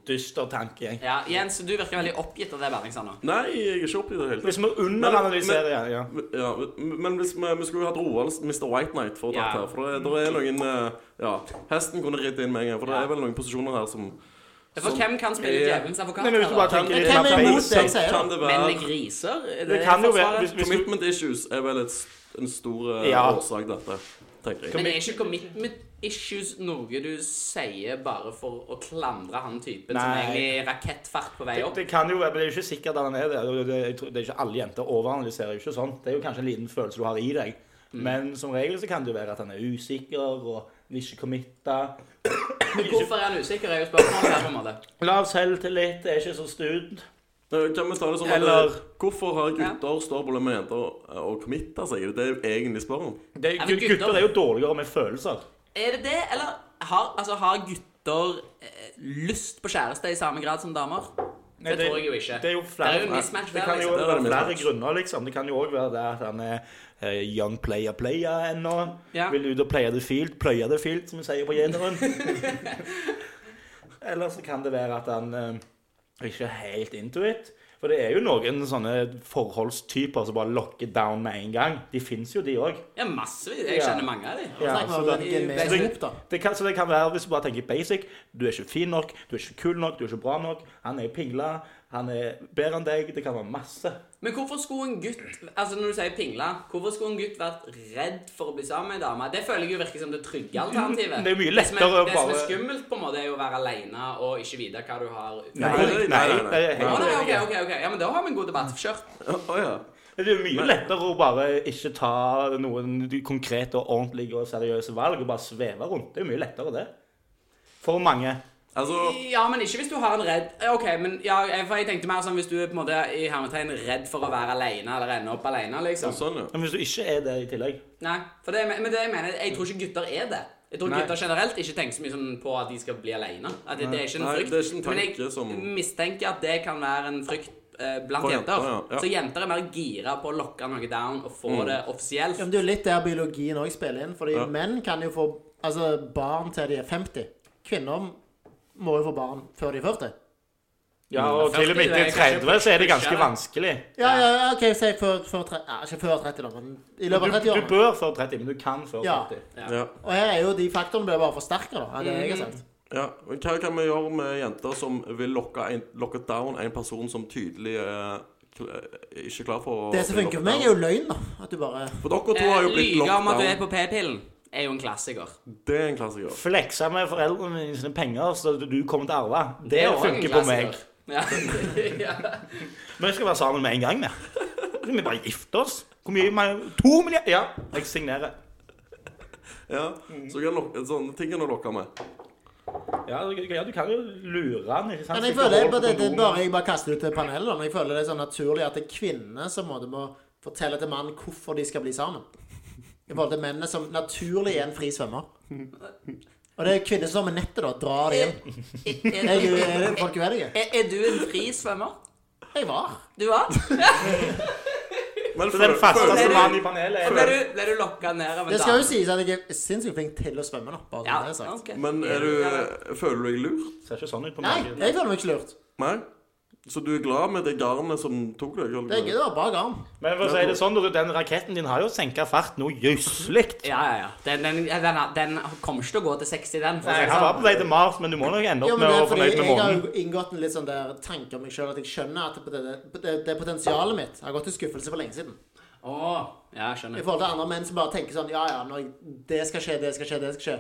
Dyster tanke. jeg. Ja, Jens, du virker veldig oppgitt av det Berling. Nei, jeg er ikke oppgitt i det hele tatt. Hvis vi underanalyserer ja, ja. Ja, men hvis vi, vi skulle jo hatt Roald Mr. White Knight for å Ja. her. For det, det, er noen eh, Ja, hesten kunne ridd inn med en gang. For det Ja. er vel noen posisjoner her som For hvem kan spille djevelens advokat? Hvem er imot det jeg sier? Kan det Menn er griser? Er Det kan jo være Commitment issues er vel et, en stor eh, Ja. årsak dette, tenker jeg. Men er ikke commitment issues noe du sier bare for å klandre han typen som egentlig er rakettfart på vei opp? det kan jo være, men det er jo ikke sikkert at han er det. Det, det, det er ikke alle jenter overanalyserer jo ikke sånn. Det er jo kanskje en liten følelse du har i deg. Men som regel så kan det jo være at han er usikker og vil ikke committe. Men hvorfor er han usikker, er jo spørsmålet her, på en måte. Lav selvtillit, er ikke så stud. Kan vi ta det sånn at Eller- Hvorfor har gutter større problemer med jenter å committe seg? Det er jo egentlig spør om. Det, Ja, men gutter, gutter- er jo dårligere med følelser. Er det det, eller har, altså, har gutter eh, lyst på kjæreste i samme grad som damer? Nei, det, tror jeg jo ikke. Det er jo flere, Det er jo en mismatch det kan jo liksom. Det er være flere mismatch. grunner, liksom. Det kan jo òg være det at han er eh, young player player ennå. Ja. Vil ut og play the field. Pløye the field, som vi sier på gjeneren. *laughs* Eller så kan det være at han eh, ikke helt into it. For det er jo noen sånne forholdstyper som bare lokker down med en gang. De fins jo, de òg. Ja, massevis. Jeg Ja. kjenner mange av dem. Ja, så det- den det- Det kan, så det kan være, hvis du bare tenker basic Du er ikke fin nok, du er ikke kul nok, du er ikke bra nok. Han er pingla, han er bedre enn deg. Det kan være masse. Men hvorfor skulle en gutt Altså når du sier pingla, hvorfor skulle en gutt vært redd for å bli sammen med en dame? Det føler jeg jo virker som det trygge alternativet. Det er mye lettere å Det som er skummelt, på en måte, er jo å være aleine og ikke vite hva du har Nei, Nei, nei, nei, ok, ok, ok. Ja, men da har vi en god debatt. Kjør. Å ja. Det er mye lettere å bare ikke ta noen konkrete og ordentlige og seriøse valg og bare sveve rundt. Det er mye lettere, det. For mange. Altså Ja, men ikke hvis du har en redd Eh, Ok, men ja, jeg- for jeg tenkte mer sånn hvis du er på en måte i hermetegn redd for å være alene eller ende opp alene, liksom. Sånn, ja. Men hvis du ikke er det i tillegg Nei, for det, men det jeg mener Jeg tror ikke gutter er det. Jeg tror Nei. gutter generelt ikke tenker så mye sånn på at de skal bli alene. At det, det er ikke en Nei, frykt. ikke en men jeg som- mistenker at det kan være en frykt eh, blant For jenter. jenter, ja, ja. Så jenter er mer gira på å lokke noe down og få Mm. det offisielt. Ja, men det er jo litt der biologien òg spiller inn. Fordi Ja. menn kan jo få altså, barn til de er 50. Kvinner må jo få barn før de er 40. Ja, Mm, og til og med 40, er etter 30 så er det ganske vanskelig. Ja, ja, ja, OK, si før, før, tre- ja, ikke før 30, da, men i løpet av 30 år. Du bør før 30, men du kan før Ja. 40. ja. Og her er jo de faktorene blir bare forsterka, da. Er det jeg har sagt. Ja, men Hva kan vi gjøre med jenter som vil lokke, en, lokke down en person som tydelig er ikke klar for å Det som funker for meg, er jo løgn, da. At du bare For dere to har jo Eh, blitt Lyge om at du er på p-pillen, er jo en klassiker. Det er en klassiker. Flekse med foreldrene dine sine penger så du kommer til å arve. Det, Det er funker på meg. Ja. *laughs* ja. Vi skal være sammen med en gang, vi. Vi bare gifte oss. Hvor mye? mer? To milliarder? Ja, jeg signerer. Ja, så kan lokke, sånne ting kan du lokke med. Ja, du- ja, du kan jo lure han, ikke sant? Men jeg føler det, det, bare jeg bare kaster ut til panelet. Jeg føler det er sånn naturlig at det er kvinner som må fortelle til mannen hvorfor de skal bli sammen. I forhold til mennene som naturlig er en fri svømmer. Og det er kvinner som står med nettet, da. Drar det inn. Er, Er, du- er det folk uenige? er, er du en fri svømmer? Jeg var. Du var? *laughs* Men Så den fasteste mannen i panelet er Ble du, ble du lokka ned av en dame? Det skal jo sies at jeg er sinnssykt flink til å svømme. da, bare Ja, det er sagt. Okay. Men er du, føler du deg lurt? Ser ikke sånn ut på Nei, jeg føler meg ikke lurt. Nei? Så du er glad med det garnet som tok deg? Det er det var bare garn. Men for å si det sånn, den raketten din har jo senka fart noe jøsselig. Ja, ja, ja. Den, den, den, den kommer ikke til å gå til 60, den. Han var sånn. på vei til Mars, men du må nok ende opp med å være fornøyd med Jeg har inngått en litt sånn der tanke om meg sjøl at jeg skjønner at det, det, det, det potensialet mitt har gått til skuffelse for lenge siden. Åh, ja, skjønner. I forhold til andre menn som bare tenker sånn Ja, ja, når jeg, det skal skje, det skal skje, det skal skje.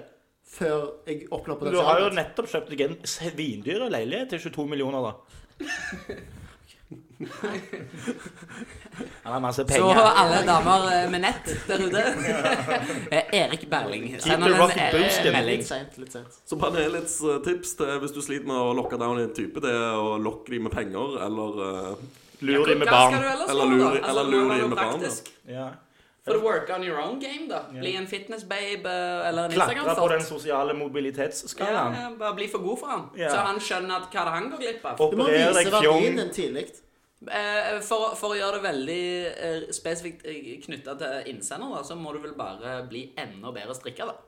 Før jeg oppnår Du har jo nettopp kjøpt deg en svindyr leilighet til 22 millioner, da. Han har masse Så alle damer eh, med nett der ute *laughs* Eh, Erik Berling. Send the han en eh, melding. Så panelets tips til hvis du sliter med å lokke down en type, det er å lokke dem med penger, eller uh, lure dem med barn. Eller lure- Altså, inn med barn. Ja. For å work on your own game, da. Bli en fitness-babe eller en Klatre på den sosiale Ja, mobilitetsskalaen. ja, bare bli for god for han. Ja. Så han skjønner at hva det han går glipp av. Du må vise verdien din tidlig. Eh, For, for å gjøre det veldig eh, spesifikt knytta til innsender, da, så må du vel bare bli enda bedre strikka, da.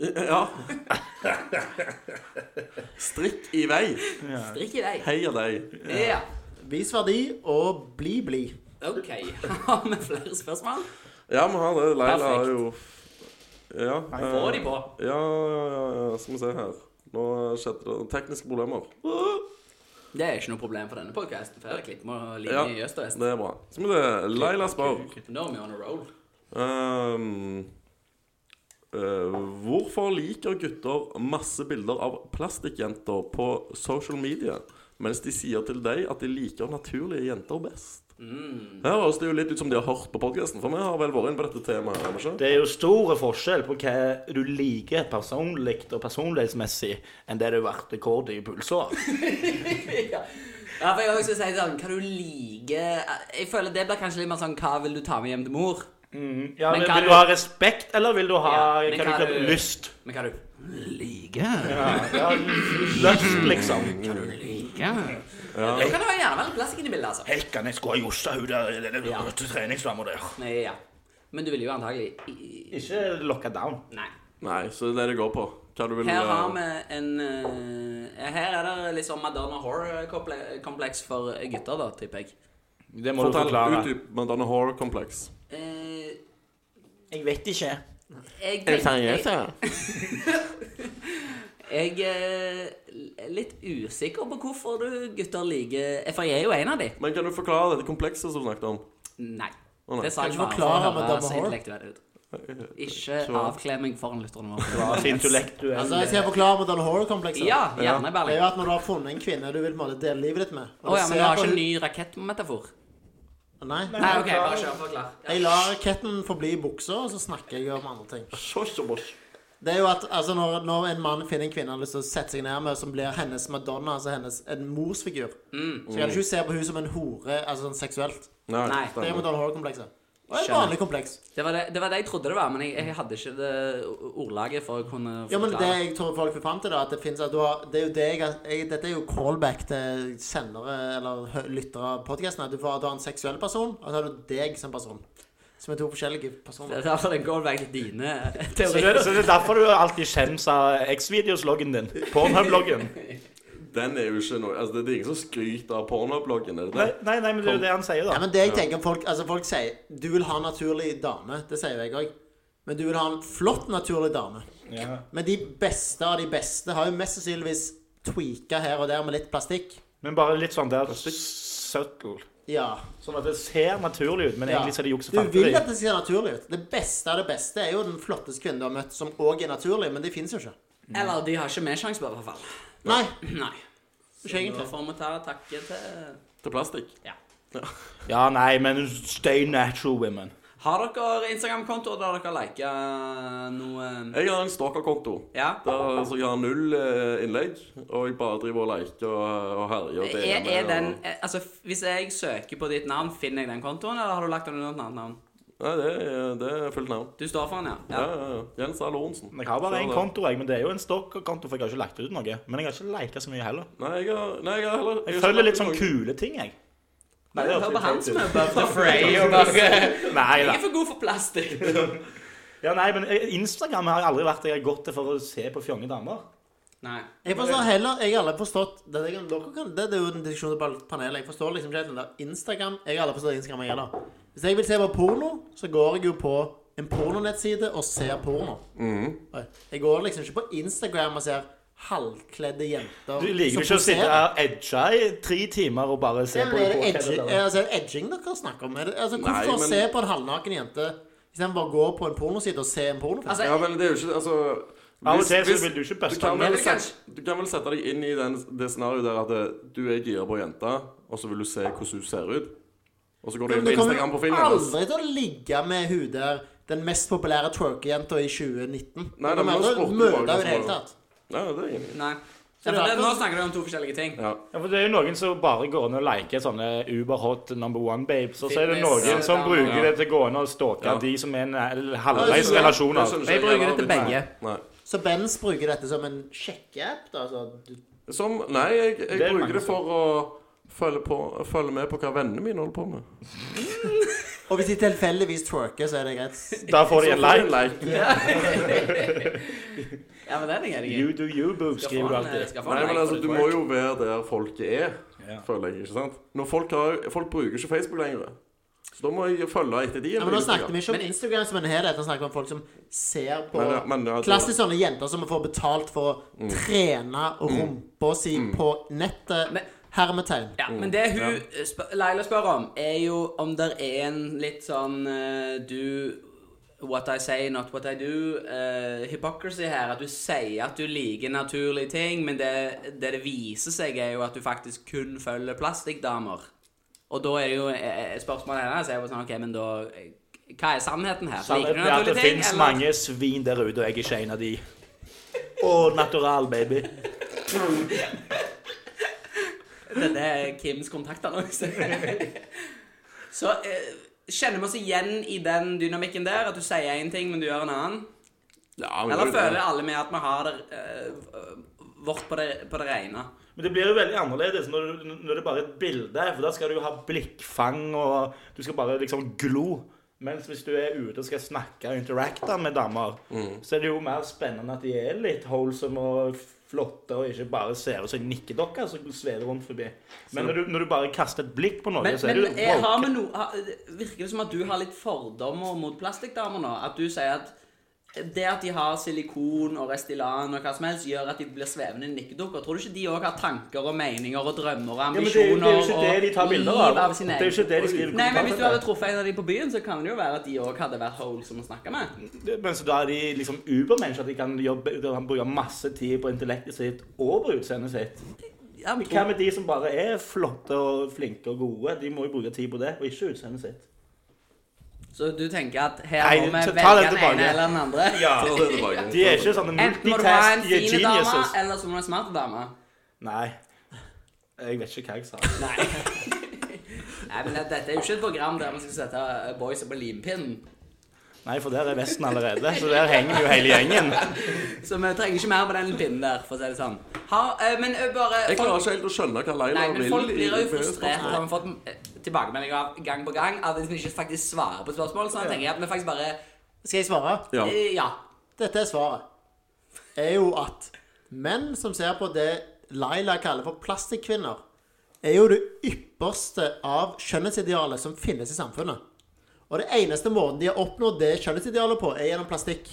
*laughs* Ja. Strikk i vei. Strikk i deg. Heia deg. Ja. Vis verdi og bli blid. OK. *laughs* Har vi flere spørsmål? Ja, vi har det. Leila har jo Ja. Få får de på. Ja, ja, ja, ja. Skal vi se her. Nå skjedde det tekniske problemer. Det er ikke noe problem for denne podkasten. For jeg klipper med linje Ja, i øst og vest. det er bra. Skal vi se. Leila spør Nå er vi on a roll. ehm, eh, Hvorfor liker gutter masse bilder av plastikkjenter på social media, mens de sier til deg at de liker naturlige jenter best? Mm. Her høres det jo litt ut som de har hørt på podkasten, for vi har vel vært inne på dette temaet. ikke? Det er jo stor forskjell på hva du liker personlig og personlighetsmessig, enn det du har vært rekord i pulsår. *laughs* Ja, for jeg også si sånn Hva du liker Jeg føler det blir kanskje litt mer sånn Hva vil du ta med hjem til mor? Ja, Men men vil du- du ha respekt, eller vil du ha Ja, hva hva du du- lyst? Men hva du liker? Ja, ja, lyst, liksom. Hva du liker? Det kan jo gjerne være litt plastikk i bildet, altså. Helkan, jeg skulle ha jossa hun der det- det- Ja. til treningslammet der. Nei, ja. Men du ville jo antagelig i- Ikke lokka down. Nei. Nei, så det er det det går på. Hva du vil Her har eh, vi en eh, Her er det liksom Madonna Horror-kompleks for gutter, da, tipper jeg. Det må du Fortell, forklare. utdyp Madonna Horror-kompleks. Eh, Jeg vet ikke. jeg tenker Jeg *laughs* *laughs* er litt usikker på hvorfor du gutter liker For jeg er jo en av de. Men kan du forklare dette komplekset som du snakket om? Nei. Oh, nei. Det sa Kan jeg du bare for å høres intellektuell ut. Ikke Så- avklemming foran lytterne våre. Intellektuell. Altså, jeg skal forklare Madonna Horror-komplekset. Ja, gjerne, Det er jo at når du har funnet en kvinne du vil måtte dele livet ditt med og Å du ja, men du har ikke en ny rakettmetafor? Nei. Nei, OK, bare kjør. Forklar. Jeg lar raketten forbli i buksa, og så snakker jeg om andre ting. Det er jo at altså, når, når en mann finner en kvinne han har lyst til å sette seg ned med, som blir hennes Madonna, altså hennes en morsfigur, Mm. så kan du ikke se på henne som en hore, altså sånn seksuelt. Nei, Nei. Det er. Madonna Hore-komplekset. Og et vanlig kompleks. Det var det, det var det jeg trodde det var, men jeg, jeg hadde ikke det ordlaget for å kunne Ja, men det jeg tror folk vil fram til, da, at det finnes at du har, Det er jo det jeg, jeg Dette er jo callback til sendere eller lyttere av podkasten. Du, får- du har en seksuell person, og så har du deg som person. Som er to forskjellige personer. Det er derfor det går vekk til dine *laughs* Så teorier. det, så det er derfor du alltid skjems av X-videos-loggen din. Pornhub-loggen. *laughs* Den er jo ikke noe Altså, det er ingen som skryter av pornobloggen, er det Nei, det? nei, nei, men det er jo det han sier, Ja, Nei, men det jeg tenker folk, altså folk sier Du vil ha en naturlig dame. Det sier jeg òg. Men du vil ha en flott, naturlig dame. Ja. Men de beste av de beste har jo mest sannsynligvis tweaka her og der med litt plastikk. Men bare litt sånn der subtle. Ja. Sånn at det ser naturlig ut, men ja. egentlig er det juks og Du vil at det ser naturlig ut. Det beste av det beste er jo den flotteste kvinnen du har møtt, som òg er naturlig, men det fins jo ikke. Eller de har ikke vi sjanse på, i hvert fall. Nei. Nei. Så da får vi ta takke til Til plastikk. Ja, nei, men stay natural women. Har dere Instagram-konto der dere liker noe Jeg har en stalkerkonto. Ja? Der så jeg har null eh, innlegg, og jeg bare driver og leker og, og herjer og Er, er den og- eh, Altså, hvis jeg søker på ditt navn, finner jeg den kontoen, eller har du lagt den under et annet navn? Nei, det er, det er fullt navn. Du står for den, ja? Ja, ja, ja. Jens A. Lorentzen. Jeg har bare én konto, jeg, men det er jo en stokkonto, for jeg har ikke lagt ut noe. Men jeg har ikke lika så mye heller. Nei, jeg har, nei, jeg har heller Jeg jeg følger litt sånn kule ting, jeg. Nei, det hørtes på han helt som ut. er above the fray og bare *laughs* Nei Jeg da. er for god for plastikk. *laughs* Ja, nei, men eh, Instagram har aldri vært jeg har gått til for å se på fjonge damer. Nei. Jeg forstår heller Jeg har aldri forstått Det, det, dere kan, det, det er jo den diskusjonen på panelet. Jeg forstår liksom ikke helt den der Instagram Jeg har aldri forstått Instagram jeg heller. Hvis jeg vil se på porno, så går jeg jo på en pornonettside og ser porno. Mm. Jeg går liksom ikke på Instagram og ser halvkledde jenter Du liker ikke å sitte her og edge i tre timer og bare se Ja, på er det edging, altså, edging dere snakker om? Er det, altså, hvorfor Nei, men- se på en halvnaken jente istedenfor å gå på en pornoside og se en pornofilm? Altså, Ja, men det er jo ikke Altså hvis- hvis- vil du ikke du kan, vel du kan vel sette deg inn i den, det scenarioet der at det, du er gira på jenta, og så vil du se hvordan hun ser ut. Og så går du inn på du kommer Instagram jo på Du kommer aldri til å ligge med hun der den mest populære twerkejenta i 2019. Nei, du det må møte henne i det hele tatt. Ja, det er. Nei. Ja, for det, nå snakker du om to forskjellige ting. Ja. Ja, for Det er jo noen som bare går inn og liker sånne uberhot number one babes. Og så er det noen ja. som bruker Ja. det til å gå inn og stalke Ja. de som er en halvveis relasjon skjønner Jeg bruker det til begge. Nei. Så Benz bruker dette som en sjekkeapp? da, du- Som Nei, jeg, jeg Det er bruker det for å følge, på, følge med på hva vennene mine holder på med. Og hvis de tilfeldigvis twerker, så er det greit. Da får de en like. like. *laughs* *laughs* Ja, men den er jeg. You do you, boob, skriver du alltid. Nei, men altså, du må jo være der folk er, Ja. føler jeg. ikke sant? Når folk, har, folk bruker ikke Facebook lenger. Så da må jeg følge etter de. Ja, men Nå snakket vi ikke om Men- Instagram som en helhet. Nå snakker vi om folk som ser på Men, men, ja, Klassisk sånne jenter som får betalt for å Mm. trene rumpa si på nettet. Men- Hermetegn. Ja, men det hun spør, Leila spør om, er jo om det er en litt sånn eh, du What I say, not what I do. Uh, hypocrisy her. At du sier at du liker naturlige ting, men det, det det viser seg, er jo at du faktisk kun følger plastikkdamer. Og da er det jo eh, spørsmålet hennes er jo sånn OK, men da eh, Hva er sannheten her? Sannheten er at det fins mange svin der ute, og jeg er ikke en av de. Og natural, baby. Dette er Kims kontaktannonse. *laughs* Så eh, kjenner vi oss igjen i den dynamikken der? At du sier én ting, men du gjør en annen? ja, men Eller det- føler alle med at vi har det uh, vårt på det, på det rene? Men det blir jo veldig annerledes når, når det bare er et bilde. For da skal du jo ha blikkfang, og du skal bare liksom glo. Mens hvis du er ute og skal snakke og interacte med damer, så er det jo mer spennende at de er litt wholesome og flotte, og ikke bare ser ut som nikkedokker som svever rundt forbi. Men når du, når du bare kaster et blikk på noe, Men, så er men woke. vi no, virker det som at du har litt fordommer mot plastikkdamer nå? At du sier at det at de har silikon og Restylane og hva som helst, gjør at de blir svevende nikkedukker. Tror du ikke de òg har tanker og meninger og drømmer og ambisjoner? Ja, men det, det er jo ikke det de tar bilder av. av. Det er jo ikke det de skriver Nei, men Hvis du hadde truffet en av de på byen, så kan det jo være at de òg hadde vært wholesome å snakke med. Men så da er de liksom ubermennesker. At de kan, jobbe, de kan bruke masse tid på intellektet sitt og på utseendet sitt. Hva med de som bare er flotte og flinke og gode? De må jo bruke tid på det, og ikke utseendet sitt. Så du tenker at her Nei, må vi velge den ene eller den andre? Ja. Ta det tilbake. De er ikke sånne Enten må du ha en multitask fin dame, geniuses. eller så må du ha en smart dame. Nei. Jeg vet ikke hva jeg sa. Nei. *laughs* Nei, men dette er jo ikke et program der vi skal sette boysa på limpinnen. Nei, for der er Vesten allerede, så der henger jo hele gjengen. Så vi trenger ikke mer på den pinnen der, for å si det sånn. Ha, eh, men eh, bare Jeg klarer ikke helt å skjønne hva Leila Nei, vil. men folk blir jo frustrert. Har vi fått eh, tilbakemeldinger av gang på gang at vi ikke faktisk svarer på spørsmål. Så da tenker jeg at vi faktisk bare Skal jeg svare? Ja. Ja. Dette er svaret. Er jo at menn som ser på det Laila kaller for plastikkvinner, er jo det ypperste av skjønnhetsidealet som finnes i samfunnet. Og det eneste måten de har oppnådd det skjønnhetsidealet på, er gjennom plastikk.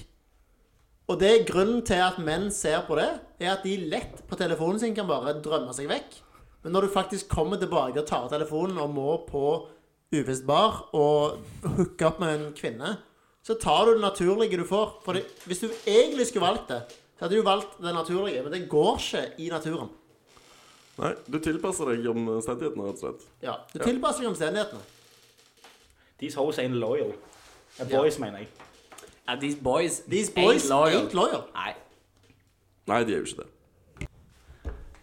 Og det er grunnen til at menn ser på det, er at de lett på telefonen sin kan bare drømme seg vekk. Men når du faktisk kommer tilbake og tar telefonen og må på uvisst bar og hooke opp med en kvinne, så tar du det naturlige du får. For det, hvis du egentlig skulle valgt det, så hadde du valgt det naturlige. Men det går ikke i naturen. Nei, du tilpasser deg omstendighetene, rett og slett. Ja, Du tilpasser deg omstendighetene. These hoes ain't loyal. Eh, Boys, mener jeg. Ja, these boys, These boys ain't loyal. ain't loyal. Nei. Nei, de er jo ikke det.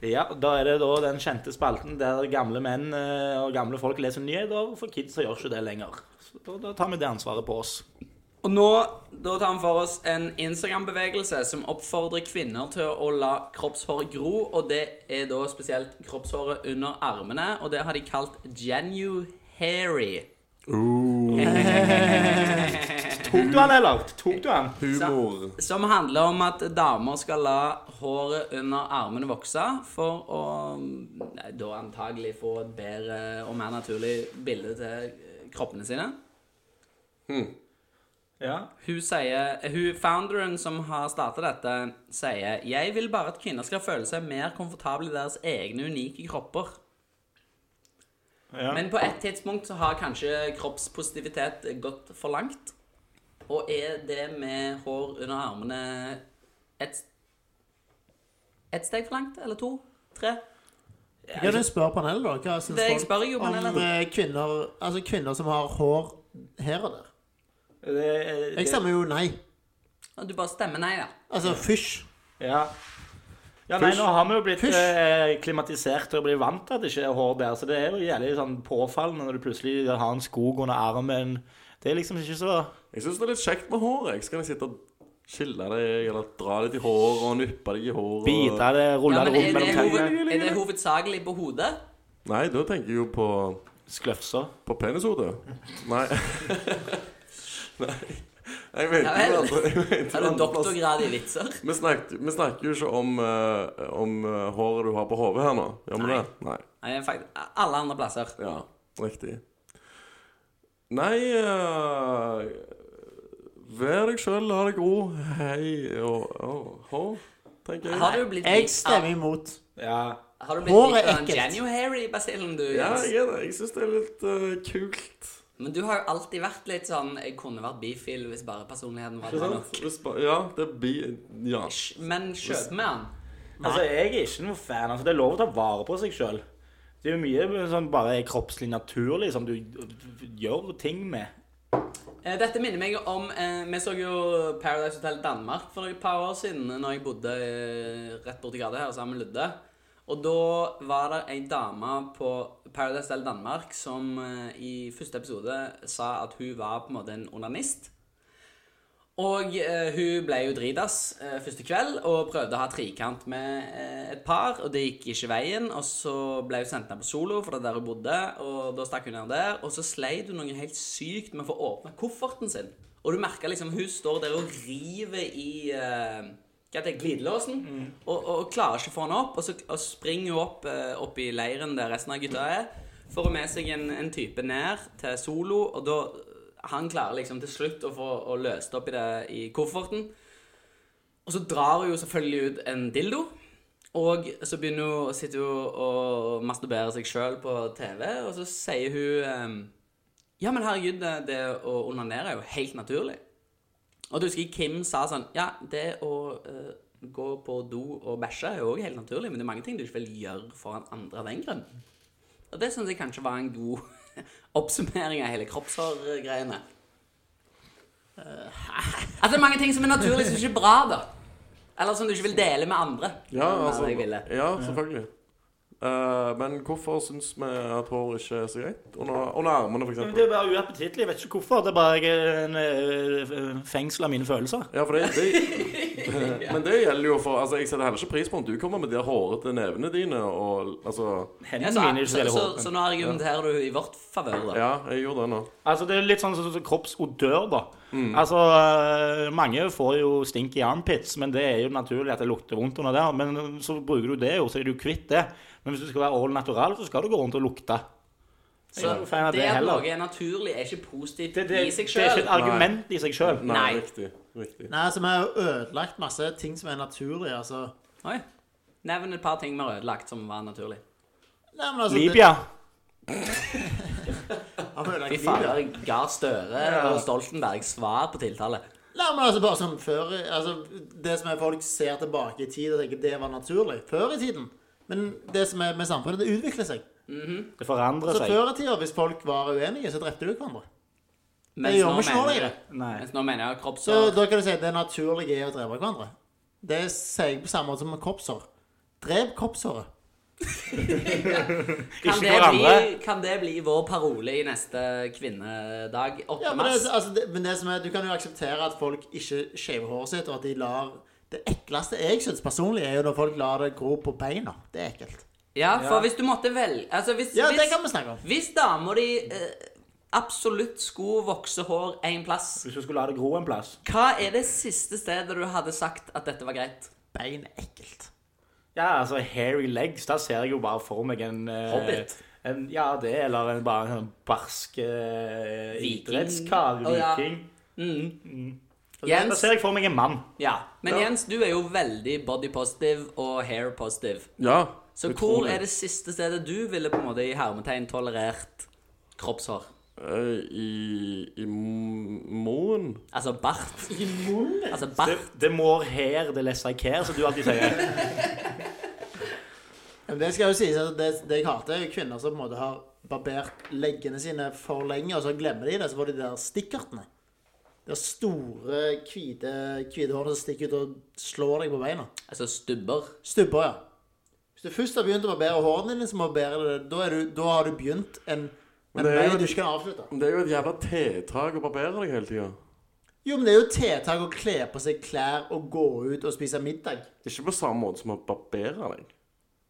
Ja, Da er det da den kjente spalten der gamle menn eh, og gamle folk leser nyheter, for kids gjør ikke det lenger. Så da, da tar vi det ansvaret på oss. Og nå da tar vi for oss en Instagram-bevegelse som oppfordrer kvinner til å la kroppshåret gro, og det er da spesielt kroppshåret under armene, og det har de kalt Tok du han, eller? Tok du han? Humor. Som handler om at damer skal la håret under armene vokse for å nei, da antagelig få et bedre og mer naturlig bilde til kroppene sine. Ja. Hun sier, hun, Founderen som har startet dette, sier Jeg vil bare at kvinner skal føle seg mer komfortable i deres egne unike kropper. Ja. Men på et tidspunkt så har kanskje kroppspositivitet gått for langt. Og er det med hår under armene et, et steg for langt? Eller to? Tre? Ja, du spør panelet, da? Hva syns folk spør jo om panelet. eh, kvinner, altså kvinner som har hår her og der? Det, det, Jeg stemmer jo nei. Du bare stemmer nei, da. Altså fysj. Ja. Ja, nei, nå har vi jo blitt Fysj. eh, klimatisert og blir vant til at det ikke er hår der, så det er jo jævlig sånn påfallende når du plutselig har en skog under armen. Det er liksom ikke så Jeg syns det er litt kjekt med hår. Jeg skal sitte og skille deg, eller dra litt i håret og nuppe deg i håret. Bite det, rulle ja, det rundt mellom tennene. er det hovedsakelig på hodet? Nei, da tenker jeg jo på, Skløfsa. på penishodet. Nei. *laughs* Nei. Jeg vet Ja ikke vel. andre- jeg vet Har du doktorgrad i vitser? *laughs* Vi snakker, vi snakker jo ikke om, eh, om eh, håret du har på hodet her nå. Gjør vi Nei. det? Nei. Nei, faktisk alle andre plasser. Ja, riktig. Nei uh, Vær deg sjøl, la det god, Hei og og- hå, tenker jeg. Har du blitt Jeg stemmer imot. Ja. har du blitt litt bitt av en ekkelt. January-basillen, du? Ja, Jens? jeg er det. Jeg syns det er litt eh, kult. Men du har jo alltid vært litt sånn Jeg kunne vært bifil hvis bare personligheten var bra nok. Ja, det bi... Ja. Men kjøp med han. Altså, jeg er ikke noen fan. Altså, det er lov å ta vare på seg sjøl. Det er jo mye sånn bare kroppslig naturlig som du gjør ting med. Eh, Dette minner meg om eh, Vi så jo Paradise Hotel Danmark for et par år siden Når jeg bodde eh, rett borti gata her sammen med Ludde. Og da var det ei dame på Paradise Del Danmark som eh, i første episode sa at hun var på en måte en onanist. Og eh, hun ble jo dritas eh, første kveld og prøvde å ha trikant med eh, et par, og det gikk ikke veien. Og så ble hun sendt ned på solo, for det er der hun bodde, og da stakk hun ned der. Og så sleit hun noe helt sykt med å få åpna kofferten sin. Og du merka liksom hun står der og river i det, glidelåsen, og, og, og klarer ikke å få den opp. Og så og springer hun opp, eh, opp i leiren der resten av gutta er, får å med seg en, en type ned til solo, og da han klarer liksom til slutt å få å løst opp i det i kofferten. Og så drar hun jo selvfølgelig ut en dildo. Og så begynner hun å sitte og masturbere seg sjøl på TV, og så sier hun ehm, Ja, men herregud, det, det å onanere er jo helt naturlig. Og du husker Kim sa sånn Ja, det å eh, gå på do og bæsje er jo òg helt naturlig, men det er mange ting du ikke vil gjøre foran andre av den grunn. Og det syns jeg kanskje var en god *laughs* oppsummering av hele kroppshårgreiene. At *laughs* det er mange ting som er naturlig, som ikke er bra, da. Eller som du ikke vil dele med andre. Ja, altså, ja selvfølgelig. Eh, men hvorfor syns vi at hår ikke er så greit? Under, under armene, f.eks. Det er bare uappetittlig. Jeg vet ikke hvorfor. Det er bare en uh, fengsel av mine følelser. Ja, for det, det *laughs* *laughs* Men det gjelder jo for Altså, Jeg setter heller ikke pris på om du kommer med de hårete nevene dine og Altså Ja, Hendene så, mine er ikke så, veldig så, så, så nå argumenterer du i vårt favør, da. Ja, jeg gjorde det nå. Altså, det er litt sånn som som kroppsodør, da. Altså, øh, mange får jo stink i armpits, men det er jo naturlig at det lukter vondt under der. Men så bruker du det jo, så er du kvitt det. Men hvis du skal være all natural, så skal du gå rundt og lukte. Så er det det at heller. noe er naturlig, er ikke positivt Det, det, i seg det er ikke et argument i seg sjøl. Nei, Nei. riktig. riktig. Nei, altså, vi har jo ødelagt masse ting som er naturlige. Altså. Oi. Nevn et par ting vi har ødelagt som var naturlig. Nei, men altså Libya. Fy fader, Gahr Støre og Stoltenberg svar på tiltale. Nei, men altså bare sånn før altså, Det som er folk ser tilbake i tid og tenker det var naturlig. Før i tiden Men det som er med samfunnet, det utvikler seg. Det forandrer Så seg. før i tida, hvis folk var uenige, så drepte du hverandre. Mens gjør vi ikke nå lenger. Mens nå mener jeg Så da kan du si at det naturlige er å drepe hverandre. Det sier jeg på samme måte som med kroppsår. Drep kroppsåret. *laughs* Kan Ikke det, hverandre. bli, kan det bli vår parole i neste kvinnedag? 8. Ja, men, det, altså, det, men det som er, du kan jo akseptere at folk ikke shaver håret sitt, og at de lar Det ekleste jeg syns personlig, er jo når folk lar det gro på beina. Det er ekkelt. Ja, for Ja. hvis du måtte velge altså hvis, Ja, hvis, det kan vi snakke om. Hvis dama di eh, absolutt skulle vokse hår én plass, Hvis du skulle la det gro en plass. hva er det siste stedet du hadde sagt at dette var greit? Bein er ekkelt. Ja, altså hairy legs, da ser jeg jo bare for meg en eh, Hobbit. En, ja, det, eller en, bare en sånn barsk idrettskar. Viking. Oh, ja. Viking. Mm. Og Da Jens, ser jeg for meg en mann. ja. Men Ja. Jens, du er jo veldig body positive og hair positive. Ja. Så hvor er det siste stedet du ville på en måte i hermetegn tolerert kroppshår? Eh, I, i munnen? Altså bart. I munnen? Altså Det, bart. det more hair, det less I care, som du alltid sier. Men det skal jo sies at det, det jeg hater, er kvinner som på en måte har barbert leggene sine for lenge, og så glemmer de det, så får de de der stikkertene. De store, hvite, hvite hårene som stikker ut og slår deg på beina. Altså stubber. Stubber, ja. Hvis du først har begynt å barbere hårene dine, så må du barbere det. Da, er du, da har du begynt en, en det er jo- du ikke kan avslutte. Det er jo et jævla tiltak å barbere deg hele tida. Jo, men det er jo tiltak å kle på seg klær og gå ut og spise middag. Ikke på samme måte som å barbere deg.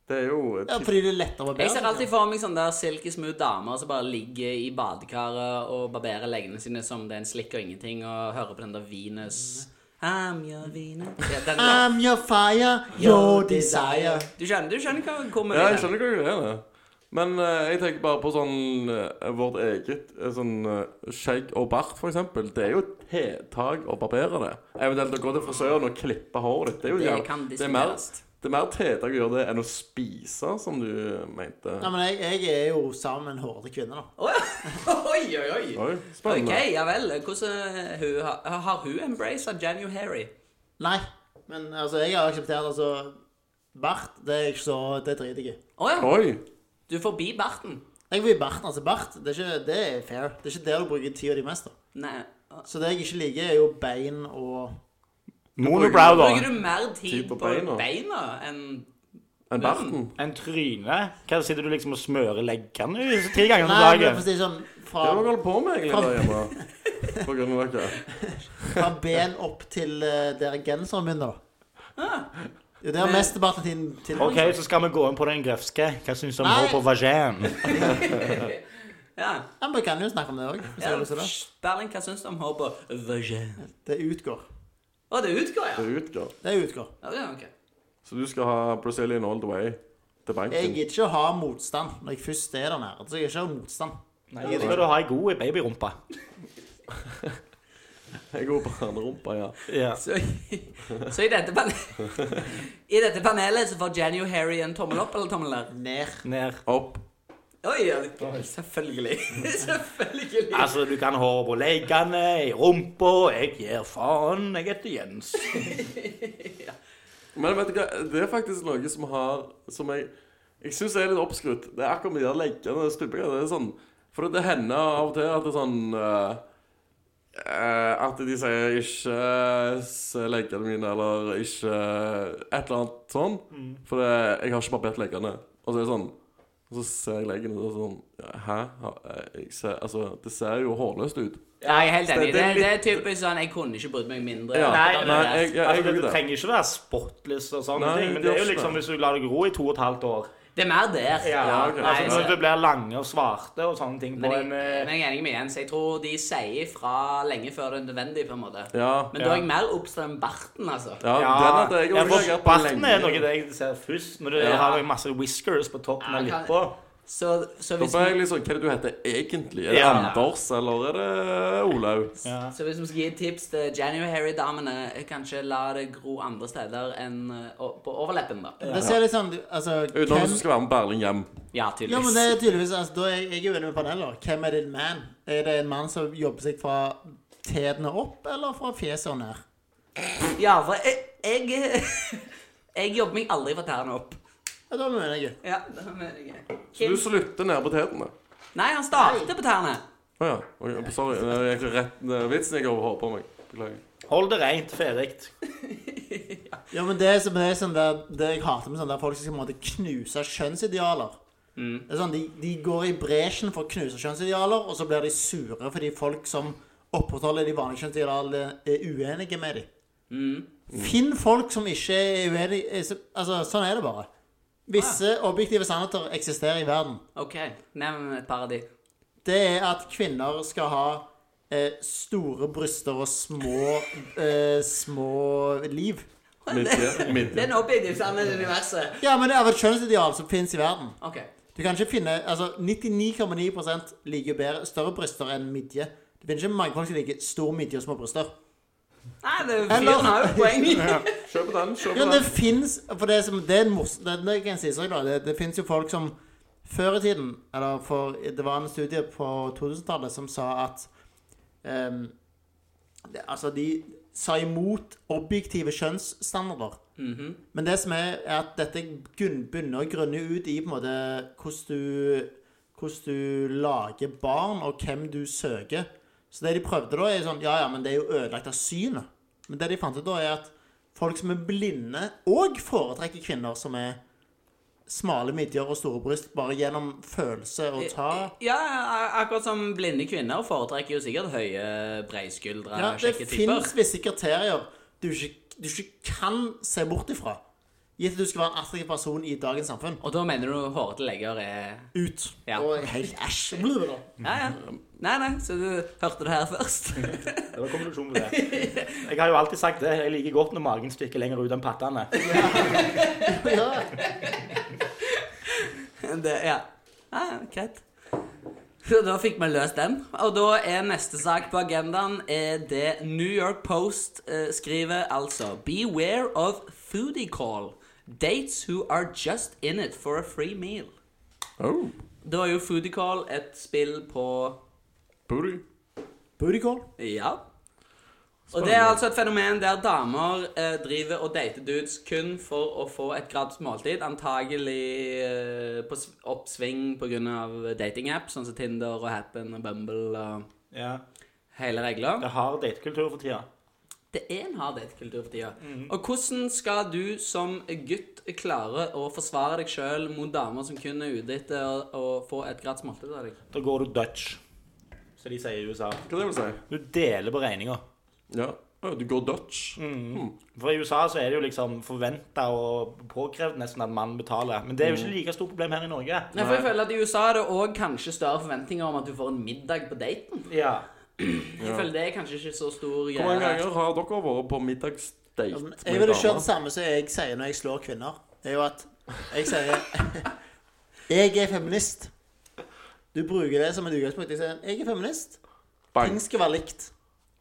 Det er jo et Ja, fordi det er lettere å barbere Jeg ser alltid for meg sånne der silky smooth damer som bare ligger i badekaret og barberer leggene sine som det er en slikk og ingenting, og hører på den der Venus I'm your Venus ja, den, I'm your fire, your desire. Du skjønner, du skjønner hva, hvor vi Ja, jeg skjønner hva du mener. Men eh, jeg tenker bare på sånn eh, vårt eget eh, sånn eh, skjegg og bart, for eksempel. Det er jo et tiltak å barbere det. Eventuelt å gå til frisøren og klippe håret ditt. Det er jo Det jævla- kan det er mer, diskuteres. det er mer tiltak å gjøre det enn å spise, som du mente. Nei, men jeg, jeg er jo sammen med en hårete kvinne, da. Å ja. *laughs* Oi, oi, oi. Oi, Ok, ja vel. Hvordan eh, hun, har, har hun embraced January? Nei, men altså, jeg har akseptert altså Bart, det er ikke så Det driter jeg i. Å ja. Oi. Du er forbi barten. Jeg vil barten, altså Bart, det er, ikke, det er fair. Det er ikke der du bruker tida di mest. da. Nei. Så det jeg ikke liker, er jo bein og Monobrow, da. Bruker du mer tid Tid på på beina. beina enn En barten? En tryne. Hva sitter du liksom og smører leggene i tre ganger om Nei, men for å dagen? si det sånn fra, Det hva du holder på med egentlig der hjemme. På grunn av dere. fra ben opp til uh, der genseren min, da. Det er mesteparten av tiden til OK, så skal vi gå inn på den grøfske. Hva syns du om Nei. hår på vagin? Ja. Ja, men vi kan jo snakke om det òg, ja. Berling, hva syns du om hår på vagin? Det utgår. Å, det utgår, ja. Det utgår. Det utgår. ja, ja ok. Så du skal ha Brazilian all the way til Jeg banken? gidder ikke å ha motstand når jeg først er der nede. Så jeg gidder ikke ha motstand. Nei, så skal du ha ei god babyrumpe. *laughs* Jeg går på barnerumpa, ja. Ja. Så, så i, dette panelet, *laughs* I dette panelet så får Jenny og Harry en tommel opp eller tommel ned? Ned. Ned. Opp. Oi, ja, selvfølgelig. *laughs* selvfølgelig. Altså, du kan ha på leggene, i rumpa Jeg gir faen. Jeg heter Jens. *laughs* Men vet du hva, det er faktisk noe som har Som jeg Jeg syns er litt oppskrutt. Det er akkurat med de der leggene og. Det er sånn For det hender av og til at det er sånn eh, At de sier 'ikke eh, se leggene mine', eller 'ikke eh, Et eller annet sånn. For det, jeg har ikke barbert leggene. Og så er det sånn Og så ser jeg leggene, og så det sånn Hæ? Jeg ser, altså, det ser jo hårløst ut. Ja, jeg er helt enig. Det- Det, det er typisk sånn Jeg kunne ikke brydd meg mindre. Ja. Nei, Nei, jeg, jeg, jeg, Altså, det. trenger ikke være spotless og sånne Nei, ting, men det det er jo liksom det. hvis du lar det gro i to og et halvt år Det er mer der. Ja. Altså, Nei, Når så- det blir lange og svarte og sånne ting på Men jeg, en men eh, jeg er enig med Jens. Jeg tror de sier fra lenge før det er nødvendig. på en måte Ja. Men da er jeg mer obs på den barten, altså. Ja, den hadde jeg ja, for barten er noe jeg ser først, når du Ja. har masse whiskers på toppen Ja, av lippa. Så, så, Da hvis ble jeg vi, litt sånn Hva er det du heter egentlig? Er det Ja. Anders, eller er det Olaug? Ja. så hvis vi skal gi et tips til January-damene, kanskje la det gro andre steder enn eh, å- på overleppen, da. Det ser litt sånn Altså, Utenom hvem hvis du skal være med Berling hjem. Ja, Ja, tydeligvis. men det er tydeligvis altså, Da er jeg, jeg er jo enig med panelet. Hvem er din man? Er det en mann som jobber seg fra tærne opp, eller fra fjeset og ned? Ja, for jeg, jeg *laughs* Jeg jobber meg aldri fra tærne opp. Ja, da mener jeg. Ja, det. Så du Kim? slutter nede på tetene? Nei, han starter på tærne. Å ja. Oi, sorry. Det er egentlig rett eh, vitsen jeg har på meg. Beklager. Hold det rent, ferdig. *laughs* Ja, men det som er sånn der, det jeg hater med sånne der folk som skal på en måte knuse kjønnsidealer Det er sånn, de, de går i bresjen for å knuse kjønnsidealer, og så blir de sure fordi folk som opprettholder de vanlige kjønnsidealene, er uenige med dem. Finn folk som ikke er uenige er så- Altså, sånn er det bare. Visse objektive sannheter eksisterer i verden. OK, nevn et par av de. Det er at kvinner skal ha eh, store bryster og små eh, små liv. Midje. Det er en objektiv sannhet i universet. Ja, men det er et kjønnsideal som finnes i verden. OK. Du kan ikke finne Altså, 99,9% liker bedre større bryster enn midje. Det finner ikke mange folk som liker stor midje og små bryster. Nei, det er fyren har jo poeng. *laughs* Kjør på den. kjøp Ja, på det den. fins For det som Det er en mors... Det, det kan jeg si så glad. Det, det fins jo folk som før i tiden Eller for Det var en studie på 2000-tallet som sa at ehm, det, Altså, de sa imot objektive kjønnsstandarder. Men det som er, er at dette gunn- begynner å grunne ut i på en måte hvordan du, hvordan du lager barn, og hvem du søker. Så det de prøvde da, er sånn Ja, ja, men det er jo ødelagt av synet. Men det de fant ut da, er at folk som er blinde, òg foretrekker kvinner som er smale midjer og store bryst, bare gjennom følelse og ta Ja, akkurat som blinde kvinner foretrekker jo sikkert høye, breiskuldre, Ja, det kjekke typer. fins visse kriterier du ikke, du ikke kan se bort ifra. Gitt at du skal være en attraktiv person i dagens samfunn. Og da mener du hårete legger er Ut. Ja. Og helt æsj. Ja, ja. Nei, nei, så du hørte det her først. *laughs* Det var konklusjonen på det. Jeg har jo alltid sagt det. Jeg liker godt når magen stikker lenger ut enn pattene. Ja. det, ja. ja, greit. Så da fikk vi løst den. Og da er neste sak på agendaen er det New York Post eh, skriver altså Beware of foodie call. Dates who are just in it for a free meal. Oh, Da er jo foodie call et spill på booty. Booty call. Ja. Og det er altså et fenomen der damer eh, driver og dater dudes kun for å få et gratis måltid. Antagelig eh, på oppsving pga. datingapp, sånn som Tinder og Happen og Bumble og Ja. hele regla. Det har datekultur for tida. Det er en hard datekultur for tida. Og hvordan skal du som gutt klare å forsvare deg sjøl mot damer som kun er ute etter å, å få et gratis måltid av deg? Da går du Dutch, som de sier i USA. Hva det vil si? Du deler på regninga. Ja. Du går Dutch. For i USA så er det jo liksom forventa og påkrevd nesten at mannen betaler. Men det er jo ikke like stort problem her i Norge. Nei, for jeg føler at I USA er det òg kanskje større forventninger om at du får en middag på daten. Ja. Jeg føler det er kanskje ikke så stor Hvor mange ganger har dere vært på middagsdate Ja, Jeg ville kjørt det samme som jeg sier når jeg slår kvinner. Det er jo at jeg sier *laughs* Jeg er feminist. Du bruker det som et utgangspunkt. Jeg sier jeg er feminist. Bang. Ting skal være likt.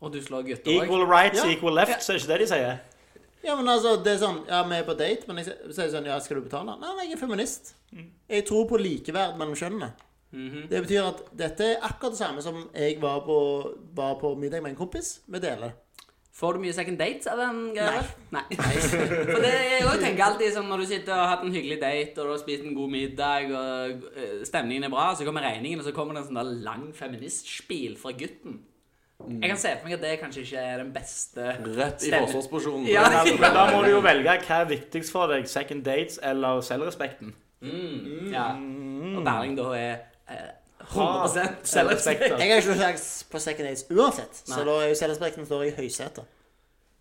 Og du slår gutter òg. Equal rights, Ja. equal left, så er ikke det de sier? Ja, men altså, det er sånn Ja, vi er på date, men jeg sier sånn Ja, skal du betale? Nei, nei, jeg er feminist. Jeg tror på likeverd mellom kjønnene. Det betyr at dette er akkurat det samme som jeg var på, var på middag med en kompis. Vi deler. Får du mye second dates av den greia? Nei. Nei. For det jeg også tenker alltid sånn når du sitter og har hatt en hyggelig date, og du har spist en god middag, og eh, stemningen er bra, så kommer regningen, og så kommer det en sånn der lang feministspil fra gutten. Jeg kan se for meg at det kanskje ikke er den beste Rett i forsvarsposisjonen. Ja. Men men da må du jo velge hva er viktigst for deg. Second dates eller selvrespekten? Ja. Og Berling da er eh, 100 selvrespekt. Jeg har ikke sjans på second dates uansett, så Nei. da er jo selvrespekten står i høysetet.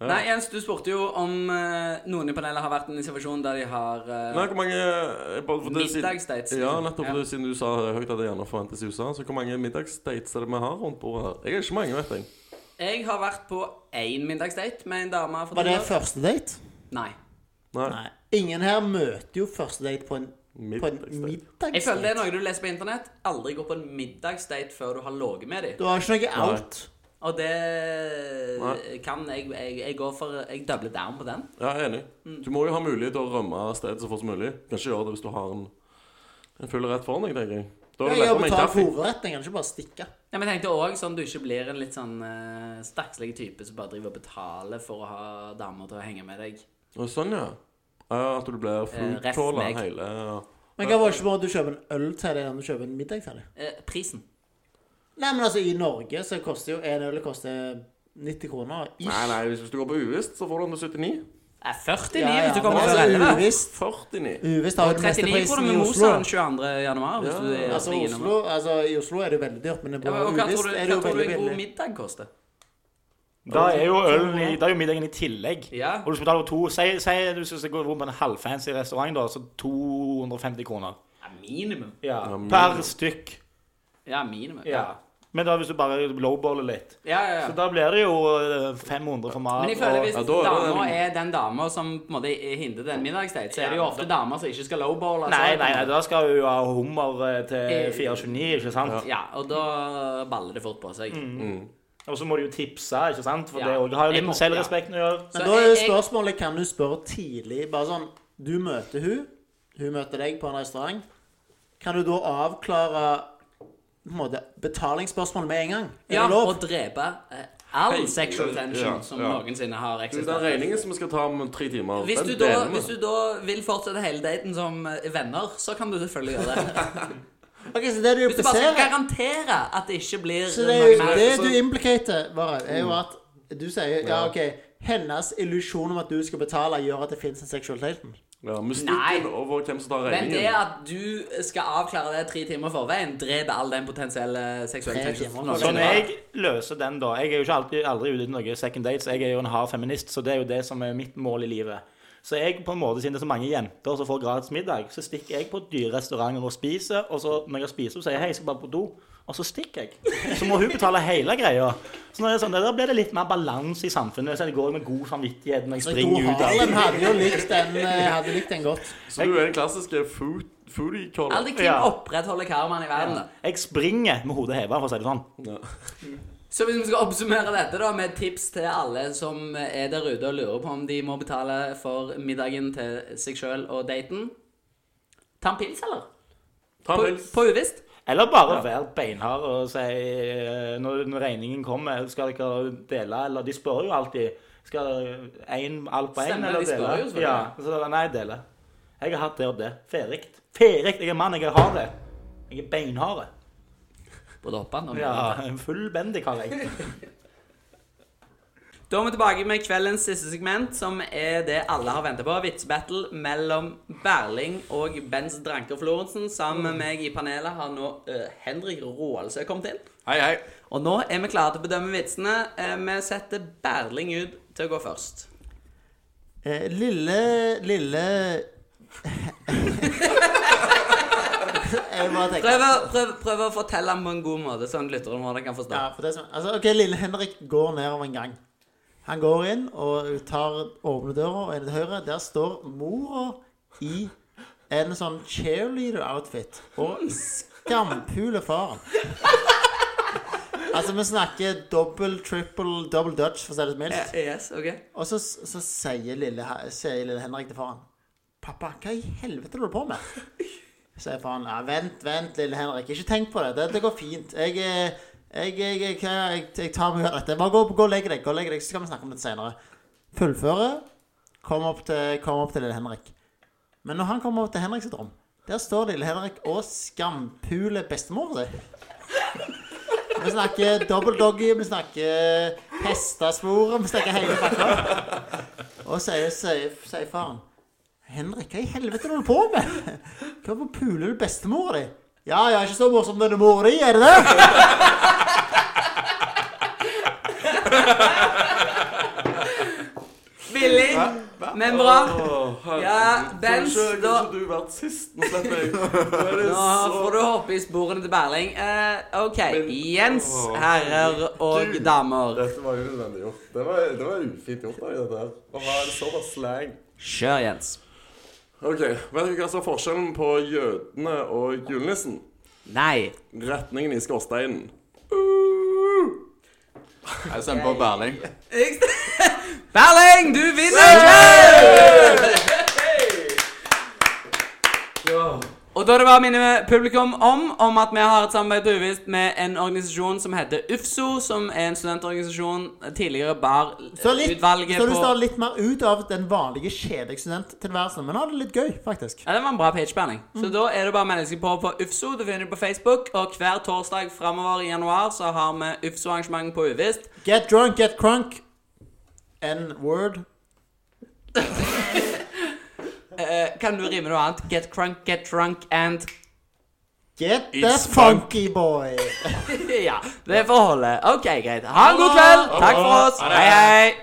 Nei, Jens, du spurte jo om eh, noen i panelet har vært i en situasjon der de har eh, Nei, hvor mange eh, bare for det siden- middagsdates. Ja, nettopp Ja. Det, siden du sa høyt at det gjerne forventes i USA. Så hvor mange middagsdates er det vi har rundt bordet her? Jeg er ikke mange, vet jeg. Jeg har vært på én middagsdate med en dame Var det Trøndelag. første date? Nei. Nei. Nei. Ingen her møter jo første date på en, på en Middagsdate. middagsdate. Jeg føler det er noe du leser på internett. Aldri gå på en middagsdate før du har ligget med dem. Du har ikke noe out. Og det Nei. kan jeg, jeg Jeg går for Jeg doubler down på den. Ja, jeg er enig. Du må jo ha mulighet til å rømme av stedet så fort som mulig. Du kan ikke gjøre det hvis du har en, en full rett foran deg, tenker jeg. Da er det Jeg har med en betalt kaffe. hovedretten, jeg kan ikke bare stikke. Ja, men jeg tenkte òg sånn du ikke blir en litt sånn uh, stakkslig type som bare driver og betaler for å ha damer til å henge med deg. Og sånn, ja. Ja, at du blir Eh, meg. hele ja. Men hva var ikke bare at du kjøper en øl til deg enn du kjøper en middag til deg? Eh, prisen. Nei, men altså, i Norge så koster jo en øl koster 90 kroner. Ish. Nei, nei, hvis du går på uvisst, så får du den til 79. Nei, 49 Ja, ja, hvis du kommer altså, 11. Uvisst. 49. Uvisst har jo den beste 39 prisen i med Oslo. Mosa den 22. januar. Hvis Ja. du er Altså. Oslo, altså, I Oslo er det jo veldig dyrt, men på Ja, men, og hva tror Uvisst du, er det hva jo tror du veldig en god middag koster? Da er jo ølen i, da er jo middagen i tillegg. Ja. Og du skal betale to Si, si du skal gå på en halvfancy restaurant, da, så 250 kroner. ja minimum. Ja, Ja, Per stykk. Ja, minimum. Ja. Men da hvis du bare lowballer litt. ja, ja. ja. Så da blir det jo eh, 500 for mat. Men jeg føler og- hvis Ja, da er dama den- er den dama som på en måte hindrer den middagsdate, så er det jo ofte damer som ikke skal lowballe. Nei, nei, nei, da skal hun jo ha hummer eh, til 429, ikke sant? Ja, og da baller det fort på seg. Mm. Og så må du jo tipse, ikke sant? For Ja. det også har jo litt med selvrespekten å gjøre. Men da er jo spørsmålet kan du spørre tidlig. Bare sånn Du møter hun, hun møter deg på en restaurant. Kan du da avklare på en måte, betalingsspørsmål med en gang? Er Ja, det lov? og drepe eh, all hey, sexual tension ja, som ja. noensinne har eksistert. Den regningen som vi skal ta om tre timer, Hvis du, da, hvis du da vil fortsette hele daten som eh, venner, så kan du selvfølgelig gjøre det. *laughs* Ok, Så det du Hvis du bare skal impliserer garantere at det ikke blir Så det, er jo, noe mer det så- du implicater, bare, er jo at du sier ja. OK Hennes illusjon om at du skal betale, gjør at det fins en sexual tension. Ja, Mystikken Nei. over hvem som tar Men regningen. det at du skal avklare det tre timer forveien, dreper all den potensielle seksuelle Tre timer Noe Så når er- jeg løser den, da Jeg er jo ikke alltid, aldri ute i noe second date, så jeg er jo en hard feminist, så det er jo det som er mitt mål i livet. Så jeg, på en måte, siden det er så mange jenter som får gratis middag, så stikker jeg på dyre restauranter og spiser, og så når jeg spiser, så sier jeg hei, jeg skal bare på do, og så stikker jeg. Så må hun betale hele greia. Så når det er sånn, Da blir det litt mer balanse i samfunnet, så jeg går med god samvittighet når jeg springer ut av Harlem hadde jo likt den, eh, hadde likt den godt. Så du er den klassiske food, foodie-caller. Aldri Kim Ja. opprettholder karmaen i verden. Ja. Jeg springer med hodet heva, for å si det sånn. Ja. Så hvis vi skal oppsummere dette da med tips til alle som er der ute og lurer på om de må betale for middagen til seg sjøl og daten Ta en pils, eller? Ta en pils. på uvisst? Eller bare være beinhard og si eh, når, når regningen kommer, skal dere dele? Eller de spør jo alltid Skal én alt på én, Stemmer, eller de spør dele? jo. Ja, så nei, dele. Jeg har hatt det og det. Ferdig. Ferdig. Jeg er mann, jeg har det. Jeg er beinhard. Både hoppende og Ja, en full bendik har jeg. Da er vi tilbake med kveldens siste segment, som er det alle har ventet på. Vitsebattle mellom Berling og Bens Dranker Florensen. Sammen med meg i panelet har nå eh, Henrik Roaldsø kommet inn. Hei, hei. Og nå er vi klare til å bedømme vitsene. Eh, vi setter Berling ut til å gå først. Eh, lille Lille *laughs* *laughs* Prøv, prøv, prøv å fortelle ham på en god måte, sånn lytteren vår kan forstå. Ja, for det som, altså, ok, Lille Henrik går nedover en gang. Han går inn og tar åpne døra, og inn til høyre. Der står mora i en sånn cheerleader-outfit og skampuler faren. Altså, vi snakker double, triple, double dutch, for å si det mildt. Eh, Yes, okay. Og så, så sier, lille, sier lille Henrik til faren 'Pappa, hva i helvete holder du på med?' Sier faren. Ja, 'Vent, vent, lille Henrik. Ikke tenk på det. Det, det går fint. Jeg, eh, jeg, jeg, jeg, jeg, jeg tar meg av dette. Bare gå, gå og legg deg, gå og legg deg, så skal vi snakke om det senere.' Fullføre. Kom opp til, kom opp til lille Henrik. Men når han kommer opp til Henrik sitt rom, der står lille Henrik og skampuler bestemoren si. Vi snakker double doggy, vi snakker hestesporet, vi snakker hele pakka. Og sier, sier, sier faren Henrik, hva i helvete holder du på med? Hvorfor puler du bestemora di? Ja, jeg er ikke så morsom denne mora di, er det det? Billig, men bra. Ja, Bens, da- du vært sist? Nå slipper jeg. Nå får du hoppe i sporene til Berling. Eh, OK. Jens, herrer og damer. Dette var unødvendig gjort. Det var, det var ufint gjort av deg, dette her. Å ha såpass slang. Kjør, Jens. Ok, Vet du hva som er forskjellen på jødene og julenissen? Nei. Retningen i skorsteinen. Jeg stemmer på Berling. Berling, du vinner! Og da det bare å minne publikum om, om at vi har et samarbeid på Uvisst med en organisasjon som heter UFSO, som er en studentorganisasjon. Tidligere bar Så litt, utvalget så du står litt mer ut av den vanlige kjedelige studenttilværelsen, men har det litt gøy, faktisk. Ja, Det var en bra. Så Mm. da er det bare mennesker på på UFSO. Du finner det på Facebook. Og hver torsdag framover i januar så har vi UFSO-arrangement på Uvisst. Get drunk, get crunk. N-word. *laughs* Eh, kan du rime noe annet? Get crunk, get drunk and Get the It's funky boy. *laughs* *laughs* Ja, det får holde. OK, greit. Ha en god kveld. Takk for oss. Hei, hei.